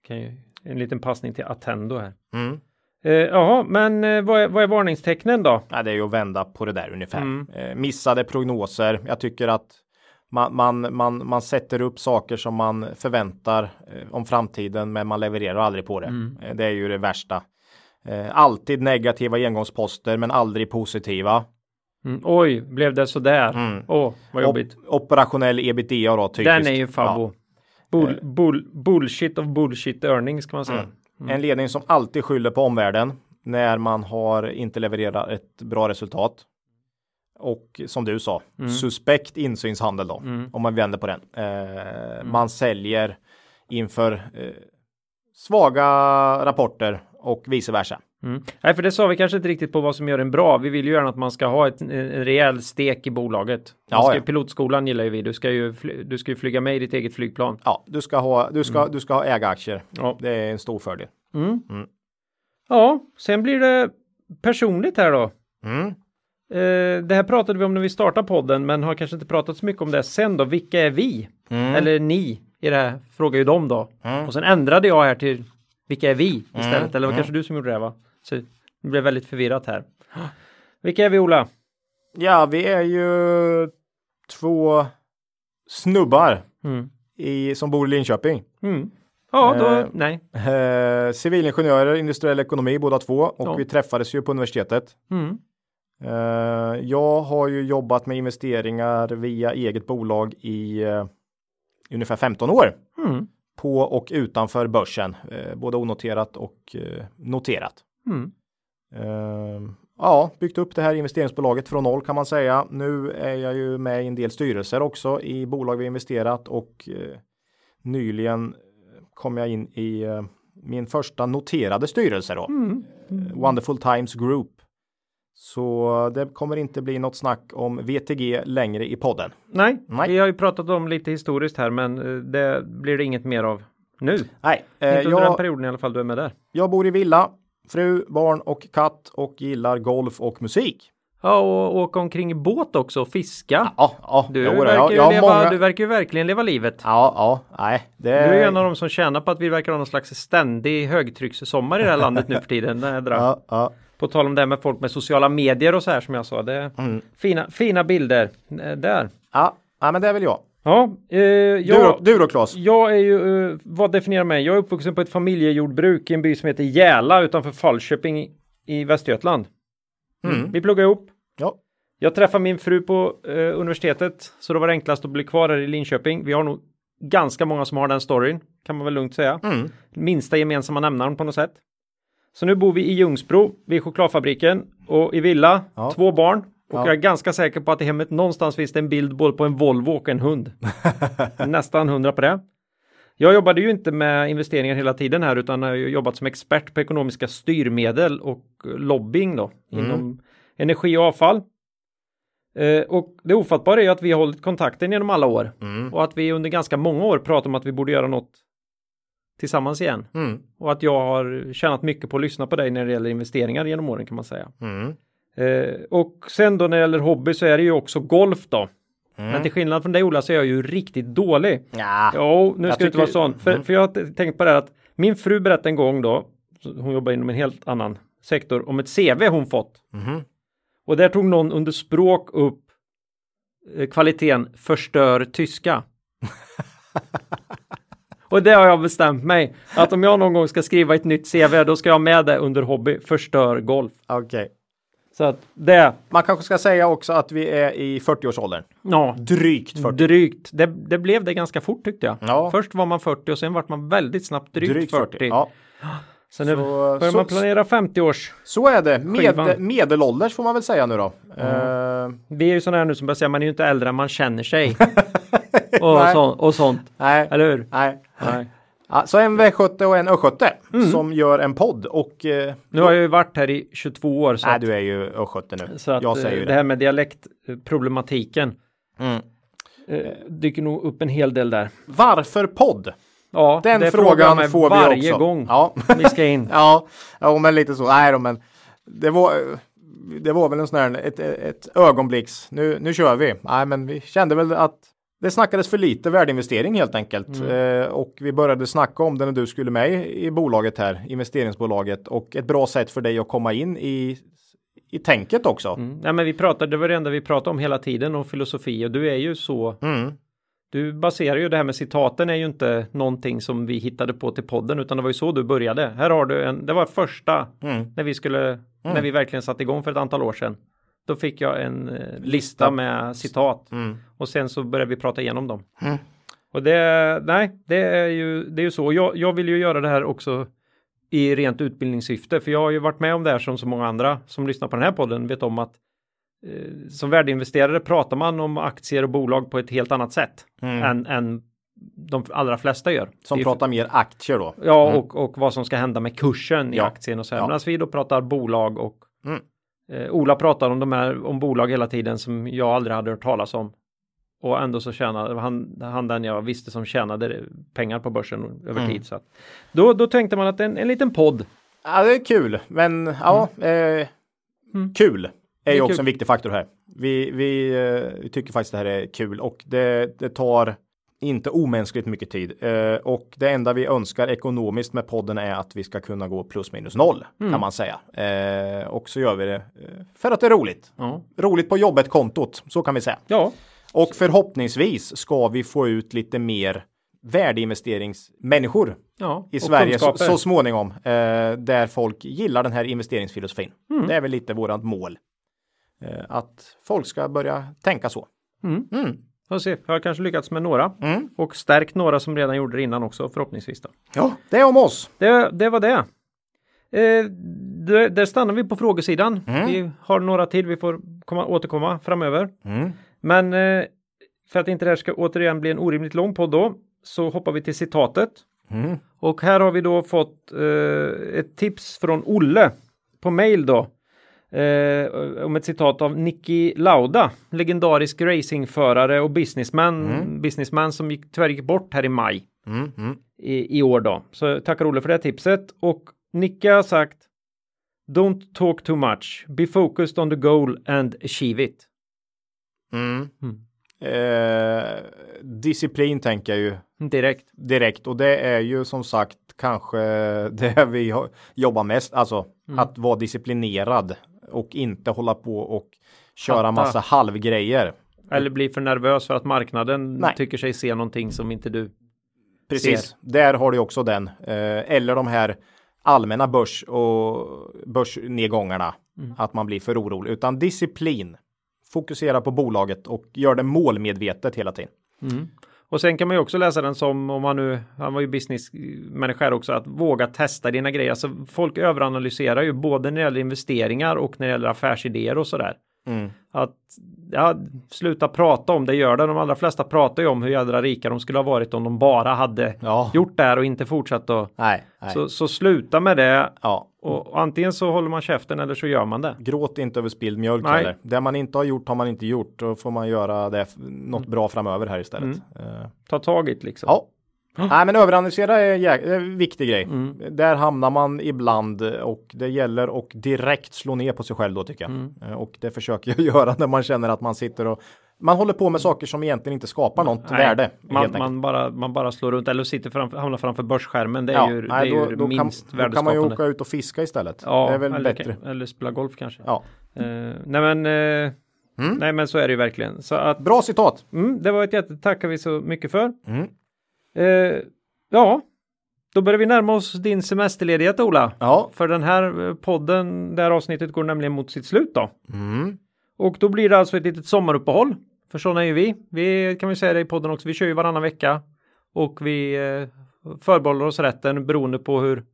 [SPEAKER 1] kan ju, en liten passning till Attendo här.
[SPEAKER 2] Mm.
[SPEAKER 1] Eh, Jaha, men eh, vad, är, vad är varningstecknen då?
[SPEAKER 2] Ja, det är ju att vända på det där ungefär.
[SPEAKER 1] Mm.
[SPEAKER 2] Eh, missade prognoser. Jag tycker att man, man, man, man sätter upp saker som man förväntar eh, om framtiden, men man levererar aldrig på det.
[SPEAKER 1] Mm.
[SPEAKER 2] Eh, det är ju det värsta. Eh, alltid negativa engångsposter, men aldrig positiva.
[SPEAKER 1] Mm. Oj, blev det sådär?
[SPEAKER 2] Mm.
[SPEAKER 1] Åh, vad jobbigt.
[SPEAKER 2] Op- operationell ebitda då, typiskt.
[SPEAKER 1] Den är ju fabbo. Bull, bull, bullshit of bullshit earnings kan man säga.
[SPEAKER 2] Ja. En ledning som alltid skyller på omvärlden när man har inte levererat ett bra resultat. Och som du sa, suspekt insynshandel då,
[SPEAKER 1] Mm.
[SPEAKER 2] om man vänder på den. Eh, Man säljer inför eh, svaga rapporter och vice versa.
[SPEAKER 1] Mm. Nej, för det sa vi kanske inte riktigt på vad som gör en bra. Vi vill ju gärna att man ska ha ett, en, rejäl stek i bolaget.
[SPEAKER 2] Ja,
[SPEAKER 1] ska,
[SPEAKER 2] ja.
[SPEAKER 1] Pilotskolan gillar ju vi. Du ska ju, du ska ju flyga med i ditt eget flygplan.
[SPEAKER 2] Ja, du ska ha, du ska, du ska ha äga aktier.
[SPEAKER 1] Ja.
[SPEAKER 2] Det är en stor fördel.
[SPEAKER 1] Mm.
[SPEAKER 2] Mm.
[SPEAKER 1] Ja, sen blir det personligt här då.
[SPEAKER 2] Mm.
[SPEAKER 1] Eh, det här pratade vi om när vi startade podden, men har kanske inte pratat så mycket om det sen då. Vilka är vi?
[SPEAKER 2] Mm.
[SPEAKER 1] Eller ni i det här frågar ju de då.
[SPEAKER 2] Mm.
[SPEAKER 1] Och sen ändrade jag här till vilka är vi istället?
[SPEAKER 2] Mm.
[SPEAKER 1] Eller var kanske du som gjorde det va? Så det blev väldigt förvirrat här. Vilka är vi Ola?
[SPEAKER 2] Ja, vi är ju två snubbar
[SPEAKER 1] Mm.
[SPEAKER 2] i, som bor i Linköping.
[SPEAKER 1] Mm. Ja, då,
[SPEAKER 2] Eh,
[SPEAKER 1] nej.
[SPEAKER 2] Eh, civilingenjörer, industriell ekonomi båda två och
[SPEAKER 1] Ja.
[SPEAKER 2] vi träffades ju på universitetet.
[SPEAKER 1] Mm.
[SPEAKER 2] Eh, jag har ju jobbat med investeringar via eget bolag i eh, ungefär 15 år.
[SPEAKER 1] Mm.
[SPEAKER 2] På och utanför börsen, eh, både onoterat och noterat.
[SPEAKER 1] Mm.
[SPEAKER 2] Eh, ja, byggt upp det här investeringsbolaget från noll kan man säga. Nu är jag ju med i en del styrelser också i bolag vi investerat och nyligen kom jag in i min första noterade styrelse då.
[SPEAKER 1] Mm.
[SPEAKER 2] Wonderful Times Group. Så det kommer inte bli något snack om VTG längre i podden.
[SPEAKER 1] Nej,
[SPEAKER 2] Nej.
[SPEAKER 1] vi har ju pratat om lite historiskt här, men eh, det blir det inget mer av nu.
[SPEAKER 2] Nej, eh,
[SPEAKER 1] Inte under den
[SPEAKER 2] jag,
[SPEAKER 1] perioden i alla fall du är med där.
[SPEAKER 2] jag bor i villa, fru, barn och katt och gillar golf och musik.
[SPEAKER 1] Ja, och åka omkring i båt också och fiska.
[SPEAKER 2] Ja, ja,
[SPEAKER 1] Du,
[SPEAKER 2] jo
[SPEAKER 1] verkar ju
[SPEAKER 2] jag
[SPEAKER 1] leva,
[SPEAKER 2] många...
[SPEAKER 1] du verkar ju verkligen leva livet.
[SPEAKER 2] Ja, ja, nej, det
[SPEAKER 1] Du är en av de som tjänar på att vi verkar ha någon slags ständig högtryckssommar i det här landet nu för tiden. Dra.
[SPEAKER 2] Ja, ja.
[SPEAKER 1] På tal om det här med folk med sociala medier och så här som jag sa. Det är
[SPEAKER 2] Mm.
[SPEAKER 1] fina, fina bilder eh, där.
[SPEAKER 2] Ja, ja, men det är väl jag.
[SPEAKER 1] Ja, eh,
[SPEAKER 2] Du,
[SPEAKER 1] jag,
[SPEAKER 2] du då Claes?
[SPEAKER 1] jag är ju, eh, vad definierar mig? Jag är uppvuxen på ett familjejordbruk i en by som heter Järla utanför Falköping i, Västergötland.
[SPEAKER 2] Mm.
[SPEAKER 1] Vi pluggar ihop.
[SPEAKER 2] Ja.
[SPEAKER 1] Jag träffade min fru på eh, universitetet så då var det enklast att bli kvar här i Linköping. Vi har nog ganska många som har den storyn kan man väl lugnt säga.
[SPEAKER 2] Mm.
[SPEAKER 1] Minsta gemensamma nämnaren på något sätt. Så nu bor vi i Ljungsbro vid chokladfabriken och i villa,
[SPEAKER 2] Ja.
[SPEAKER 1] två barn. Och
[SPEAKER 2] Ja.
[SPEAKER 1] jag är ganska säker på att i hemmet någonstans finns det en bild både på en Volvo och en hund. Nästan hundra på det. Jag jobbade ju inte med investeringar hela tiden här utan har ju jobbat som expert på ekonomiska styrmedel och lobbying då
[SPEAKER 2] Mm.
[SPEAKER 1] inom energi och avfall. Eh, och det ofattbara är ju att vi har hållit kontakten genom alla år
[SPEAKER 2] Mm.
[SPEAKER 1] och att vi under ganska många år pratat om att vi borde göra något tillsammans igen.
[SPEAKER 2] Mm.
[SPEAKER 1] Och att jag har tjänat mycket på att lyssna på dig när det gäller investeringar genom åren kan man säga.
[SPEAKER 2] Mm.
[SPEAKER 1] Eh, och sen då när det gäller hobby så är det ju också golf då.
[SPEAKER 2] Mm.
[SPEAKER 1] Men till skillnad från dig Ola så är jag ju riktigt dålig.
[SPEAKER 2] Ja.
[SPEAKER 1] Jo, nu
[SPEAKER 2] Jag
[SPEAKER 1] ska det inte vara sån. För,
[SPEAKER 2] Mm.
[SPEAKER 1] för jag har tänkt på det här att min fru berättade en gång då, hon jobbar inom en helt annan sektor, om ett CV hon fått.
[SPEAKER 2] Mhm.
[SPEAKER 1] Och där tog någon under språk upp eh, kvaliteten förstör tyska. Och det har jag bestämt mig att om jag någon gång ska skriva ett nytt CV då ska jag med det under hobby förstör golf.
[SPEAKER 2] Okej.
[SPEAKER 1] Så att det,
[SPEAKER 2] Man kanske ska säga också att vi är i 40-årsåldern.
[SPEAKER 1] ja,
[SPEAKER 2] Drygt 40.
[SPEAKER 1] drygt. Det, det blev det ganska fort tyckte jag.
[SPEAKER 2] Ja.
[SPEAKER 1] Först var man 40 och sen vart man väldigt snabbt drygt, 40.
[SPEAKER 2] Ja,
[SPEAKER 1] Så nu
[SPEAKER 2] Så-
[SPEAKER 1] börjar
[SPEAKER 2] så-
[SPEAKER 1] man planera 50 års.
[SPEAKER 2] så är det. Med, medelålders får man väl säga nu då. Eh,
[SPEAKER 1] Vi är ju sådana här nu som börjar säga man är ju inte äldre än man känner sig. och, så, och sånt.
[SPEAKER 2] nej,
[SPEAKER 1] Eller hur?
[SPEAKER 2] nej.
[SPEAKER 1] Nej.
[SPEAKER 2] Ja, så en V70 och en Ö70
[SPEAKER 1] Mm.
[SPEAKER 2] som gör en podd och eh,
[SPEAKER 1] Nu har jag ju varit här i 22 år så,
[SPEAKER 2] nej,
[SPEAKER 1] att,
[SPEAKER 2] du är ju Ö70 nu.
[SPEAKER 1] så att
[SPEAKER 2] jag säger
[SPEAKER 1] eh,
[SPEAKER 2] ju
[SPEAKER 1] det
[SPEAKER 2] det.
[SPEAKER 1] här med dialektproblematiken
[SPEAKER 2] Mm.
[SPEAKER 1] eh, dyker nog upp en hel del där.
[SPEAKER 2] Varför podd?
[SPEAKER 1] Ja,
[SPEAKER 2] Den
[SPEAKER 1] det
[SPEAKER 2] frågan får vi
[SPEAKER 1] varje
[SPEAKER 2] också.
[SPEAKER 1] gång
[SPEAKER 2] Ja.
[SPEAKER 1] vi ska in.
[SPEAKER 2] ja, ja, men lite så. Nej då, men det var, det var väl en sån här, ett, ett ögonblicks, nu, nu kör vi. Nej, men vi kände väl att det snackades för lite värdeinvestering helt enkelt.
[SPEAKER 1] Mm.
[SPEAKER 2] Eh, och vi började snacka om det när du skulle med i bolaget här, investeringsbolaget. Och ett bra sätt för dig att komma in i, i tänket också.
[SPEAKER 1] Mm. Nej, men vi pratade, det var det enda vi pratade om hela tiden och filosofi och du är ju så.
[SPEAKER 2] Mm.
[SPEAKER 1] Du baserar ju det här med citaten är ju inte någonting som vi hittade på till podden utan det var ju så du började. Här har du en, det var första
[SPEAKER 2] Mm.
[SPEAKER 1] när vi skulle, när vi verkligen satte igång för ett antal år sedan. Då fick jag en eh, lista med citat
[SPEAKER 2] Mm.
[SPEAKER 1] och sen så började vi prata igenom dem.
[SPEAKER 2] Mm.
[SPEAKER 1] Och det, nej, det är ju, det är ju så. Jag, jag vill ju göra det här också i rent utbildningssyfte, för jag har ju varit med om det här som så många andra som lyssnar på den här podden vet om att som värdeinvesterare pratar man om aktier och bolag på ett helt annat sätt
[SPEAKER 2] Mm.
[SPEAKER 1] än, än de allra flesta gör.
[SPEAKER 2] Som pratar mer aktier då.
[SPEAKER 1] Ja,
[SPEAKER 2] Mm.
[SPEAKER 1] och, och vad som ska hända med kursen i
[SPEAKER 2] Ja.
[SPEAKER 1] aktien och så här.
[SPEAKER 2] Ja.
[SPEAKER 1] Medan vi då pratar bolag och
[SPEAKER 2] Mm.
[SPEAKER 1] eh, Ola pratar om de här om bolag hela tiden som jag aldrig hade hört talas om. Och ändå så tjänade han, han den jag visste som tjänade pengar på börsen över
[SPEAKER 2] Mm.
[SPEAKER 1] tid. Så att, då, då tänkte man att en, en liten podd.
[SPEAKER 2] Ja, det är kul, men ja, eh,
[SPEAKER 1] Mm.
[SPEAKER 2] kul är ju också
[SPEAKER 1] kul.
[SPEAKER 2] en viktig faktor här. Vi, vi, eh, vi tycker faktiskt det här är kul och det, det tar inte omänskligt mycket tid. Eh, och det enda vi önskar ekonomiskt med podden är att vi ska kunna gå plus minus noll
[SPEAKER 1] Mm.
[SPEAKER 2] kan man säga. Eh, och så gör vi det för att det är roligt.
[SPEAKER 1] Ja,
[SPEAKER 2] Roligt på jobbet-kontot, så kan vi säga.
[SPEAKER 1] ja.
[SPEAKER 2] Och förhoppningsvis ska vi få ut lite mer värdeinvesteringsmänniskor
[SPEAKER 1] ja.
[SPEAKER 2] i Sverige så, så småningom. Eh, där folk gillar den här investeringsfilosofin.
[SPEAKER 1] Mm.
[SPEAKER 2] Det är väl lite vårat mål att folk ska börja tänka så.
[SPEAKER 1] Får se, jag har kanske lyckats med några
[SPEAKER 2] Mm.
[SPEAKER 1] och stärkt några som redan gjorde det innan också förhoppningsvis. Då.
[SPEAKER 2] Ja, det är om oss.
[SPEAKER 1] Det, det var det. Eh, det. Där stannar vi på frågesidan.
[SPEAKER 2] Mm.
[SPEAKER 1] Vi har några till vi får komma, återkomma framöver.
[SPEAKER 2] Mm.
[SPEAKER 1] Men eh, för att inte det här ska återigen bli en orimligt lång podd då så hoppar vi till citatet.
[SPEAKER 2] Mm.
[SPEAKER 1] Och här har vi då fått eh, ett tips från Olle på mail då. Eh, om ett citat av Nicky Lauda, legendarisk racingförare och businessman, businessman som gick, tyvärr gick bort här i maj
[SPEAKER 2] Mm. Mm.
[SPEAKER 1] i, i år då. Så tackar Olle för det här tipset. Och Nicke har sagt Don't talk too much. Be focused on the goal and achieve it.
[SPEAKER 2] Mm.
[SPEAKER 1] Mm.
[SPEAKER 2] Eh, disciplin tänker jag ju
[SPEAKER 1] Direkt.
[SPEAKER 2] direkt och det är ju som sagt kanske det vi jobbar mest, alltså att vara disciplinerad och inte hålla på och köra
[SPEAKER 1] Fatta.
[SPEAKER 2] massa halvgrejer.
[SPEAKER 1] Eller bli för nervös för att marknaden
[SPEAKER 2] Nej.
[SPEAKER 1] tycker sig se någonting som inte du
[SPEAKER 2] Precis, där har du också den. Eh, eller de här allmänna börs och börsnedgångarna. Att man blir för orolig, utan disciplin. Fokusera på bolaget och gör det målmedvetet hela tiden.
[SPEAKER 1] Och sen kan man ju också läsa den som om man nu, han var ju businessmänniska också, att våga testa dina grejer. Alltså folk överanalyserar ju både när det gäller investeringar och när det gäller affärsidéer och sådär.
[SPEAKER 2] Mm.
[SPEAKER 1] Att ja, sluta prata om det, gör det. De allra flesta pratar ju om hur jädra rika de skulle ha varit om de bara hade
[SPEAKER 2] Ja.
[SPEAKER 1] gjort det här och inte fortsatt att
[SPEAKER 2] Nej, nej.
[SPEAKER 1] Så, så sluta med det
[SPEAKER 2] Ja.
[SPEAKER 1] Och, antingen så håller man käften eller så gör man det.
[SPEAKER 2] Gråt inte över spilld mjölk
[SPEAKER 1] Nej.
[SPEAKER 2] heller. Det man inte har gjort har man inte gjort. Då får man göra det något bra framöver här istället. Eh,
[SPEAKER 1] Ta tag i det liksom.
[SPEAKER 2] Ja. Nej men överanalysera är en viktig grej.
[SPEAKER 1] Mm.
[SPEAKER 2] Där hamnar man ibland och det gäller att direkt slå ner på sig själv då tycker jag.
[SPEAKER 1] Mm.
[SPEAKER 2] Eh, Och det försöker jag göra när man känner att man sitter och man håller på med saker som egentligen inte skapar något
[SPEAKER 1] Nej,
[SPEAKER 2] värde.
[SPEAKER 1] Man, man, bara, man bara slår runt eller sitter framför, hamnar framför börsskärmen. Det är
[SPEAKER 2] ja,
[SPEAKER 1] ju,
[SPEAKER 2] nej,
[SPEAKER 1] det är
[SPEAKER 2] då,
[SPEAKER 1] ju
[SPEAKER 2] då, kan,
[SPEAKER 1] minst
[SPEAKER 2] då kan man ju
[SPEAKER 1] värdeskapande.
[SPEAKER 2] åka ut och fiska istället.
[SPEAKER 1] ja,
[SPEAKER 2] det är väl
[SPEAKER 1] eller,
[SPEAKER 2] bättre.
[SPEAKER 1] eller spela golf kanske.
[SPEAKER 2] Ja.
[SPEAKER 1] Eh, nej men eh, Nej men så är det ju verkligen. Så att,
[SPEAKER 2] Bra citat.
[SPEAKER 1] mm, det var ett jätte tackar vi så mycket för.
[SPEAKER 2] Mm.
[SPEAKER 1] Eh, ja, då börjar vi närma oss din semesterledighet Ola.
[SPEAKER 2] Ja.
[SPEAKER 1] För den här podden, det här avsnittet går nämligen mot sitt slut då.
[SPEAKER 2] Mm.
[SPEAKER 1] Och då blir det alltså ett litet sommaruppehåll. För sådana är ju vi. Vi kan vi säga det i podden också. Vi kör ju varannan vecka. Och vi eh, förbehåller oss rätten beroende på hur,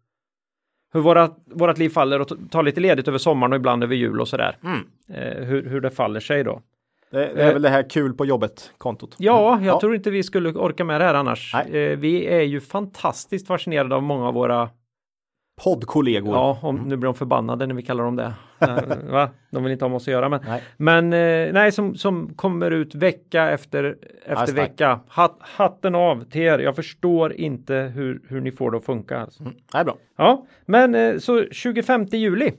[SPEAKER 1] hur våra, vårat liv faller och tar lite ledigt över sommaren och ibland över jul och sådär.
[SPEAKER 2] Mm.
[SPEAKER 1] Eh, hur, hur det faller sig då.
[SPEAKER 2] Det, det är väl det här kul på jobbet kontot.
[SPEAKER 1] Ja, jag
[SPEAKER 2] Ja.
[SPEAKER 1] tror inte vi skulle orka med det här annars. Eh, vi är ju fantastiskt fascinerade av många av våra
[SPEAKER 2] Poddkollegor.
[SPEAKER 1] Ja, om, nu blir de förbannade när vi kallar dem det. Va? De vill inte ha med oss att göra. Men,
[SPEAKER 2] Nej.
[SPEAKER 1] men eh, nej, som, som kommer ut vecka efter, efter
[SPEAKER 2] starkt.
[SPEAKER 1] vecka. Hat, hatten av till er. Jag förstår inte hur, hur ni får det att funka. Alltså.
[SPEAKER 2] Mm. Det är bra.
[SPEAKER 1] Ja, men eh, så 25 juli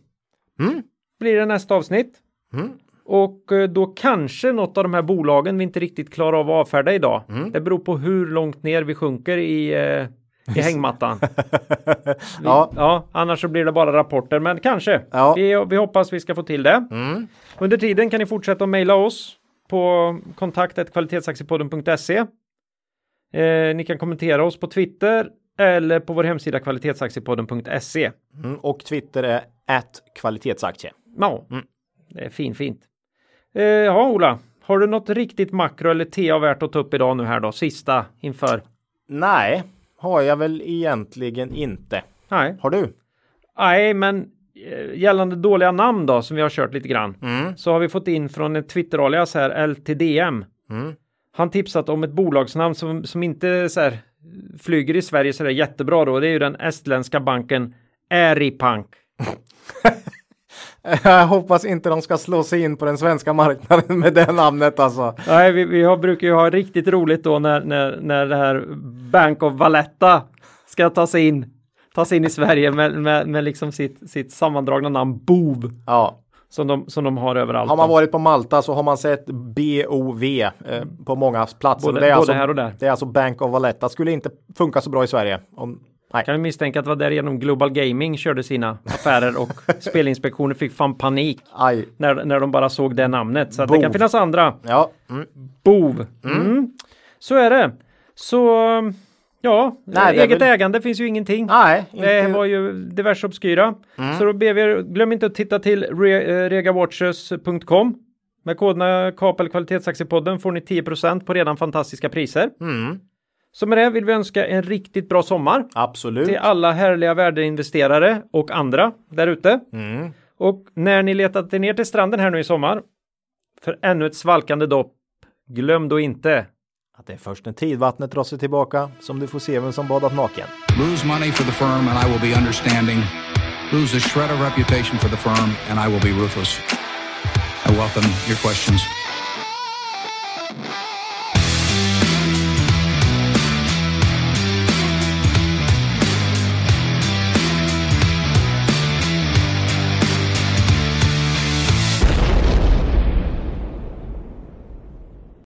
[SPEAKER 2] Mm.
[SPEAKER 1] blir det nästa avsnitt.
[SPEAKER 2] Mm.
[SPEAKER 1] Och eh, då kanske något av de här bolagen vi inte riktigt klarar av att avfärda idag.
[SPEAKER 2] Mm.
[SPEAKER 1] Det beror på hur långt ner vi sjunker i, i hängmattan.
[SPEAKER 2] Ja.
[SPEAKER 1] Ja, annars så blir det bara rapporter, men kanske.
[SPEAKER 2] Ja.
[SPEAKER 1] Vi, vi hoppas vi ska få till det.
[SPEAKER 2] Mm.
[SPEAKER 1] Under tiden kan ni fortsätta att mejla oss på kontaktet kvalitetsaktiepodden.se. Eh, ni kan kommentera oss på Twitter eller på vår hemsida kvalitetsaktiepodden.se.
[SPEAKER 2] Mm. Och Twitter är att kvalitetsaktie.
[SPEAKER 1] Ja,
[SPEAKER 2] Mm.
[SPEAKER 1] det är fin, fint. Eh, ja, Ola, har du något riktigt makro eller TA värt att ta upp idag nu här då? Sista inför?
[SPEAKER 2] Nej, har jag väl egentligen inte.
[SPEAKER 1] Nej,
[SPEAKER 2] Har du?
[SPEAKER 1] nej, men eh, gällande dåliga namn då som vi har kört lite grann.
[SPEAKER 2] Mm.
[SPEAKER 1] så har vi fått in från ett Twitter-alias här, LTDM.
[SPEAKER 2] Mm.
[SPEAKER 1] Han tipsat om ett bolagsnamn som, som inte så här, flyger i Sverige så där jättebra då. Det är ju den estländska banken Eripank.
[SPEAKER 2] Jag hoppas inte de ska slå sig in på den svenska marknaden med det namnet alltså.
[SPEAKER 1] Nej, vi, vi har, brukar ju ha riktigt roligt då när, när, när det här Bank of Valletta ska ta sig in, ta sig in i Sverige med, med, med liksom sitt, sitt sammandragna namn BOV
[SPEAKER 2] Ja,
[SPEAKER 1] som de, som de har överallt.
[SPEAKER 2] har man varit på Malta så har man sett BOV eh, på många platser.
[SPEAKER 1] Både-
[SPEAKER 2] det är
[SPEAKER 1] både
[SPEAKER 2] alltså,
[SPEAKER 1] här och där.
[SPEAKER 2] Det är alltså Bank of Valletta. Skulle inte funka så bra i Sverige. Om, nej.
[SPEAKER 1] Kan vi misstänka att det var därigenom Global Gaming körde sina affärer och Spelinspektionen fick fan panik
[SPEAKER 2] Aj.
[SPEAKER 1] när, när de bara såg det namnet. Så det kan finnas andra.
[SPEAKER 2] Ja. Mm.
[SPEAKER 1] Bov. Mm. Så är det. Så Ja,
[SPEAKER 2] Nej, det
[SPEAKER 1] eget
[SPEAKER 2] väl-
[SPEAKER 1] ägande finns ju ingenting.
[SPEAKER 2] Nej,
[SPEAKER 1] Det
[SPEAKER 2] inte...
[SPEAKER 1] var ju diverse obskyra. Så då ber vi er, glöm inte att titta till re, eh, regawatches.com. Med koderna KAPEL Kvalitetsaktiepodden får ni 10% på redan fantastiska priser. Så med det vill vi önska en riktigt bra sommar
[SPEAKER 2] absolut.
[SPEAKER 1] till alla härliga värdeinvesterare och andra där ute.
[SPEAKER 2] Mm.
[SPEAKER 1] Och när ni letat er ner till stranden här nu i sommar för ännu ett svalkande dopp, glöm då inte
[SPEAKER 2] Att det är först när tidvattnet drar sig tillbaka som du får se vem som badat naken.
[SPEAKER 3] Lose money for the firm and I will be understanding. Lose a shred of reputation for the firm and I will be ruthless. I welcome your questions.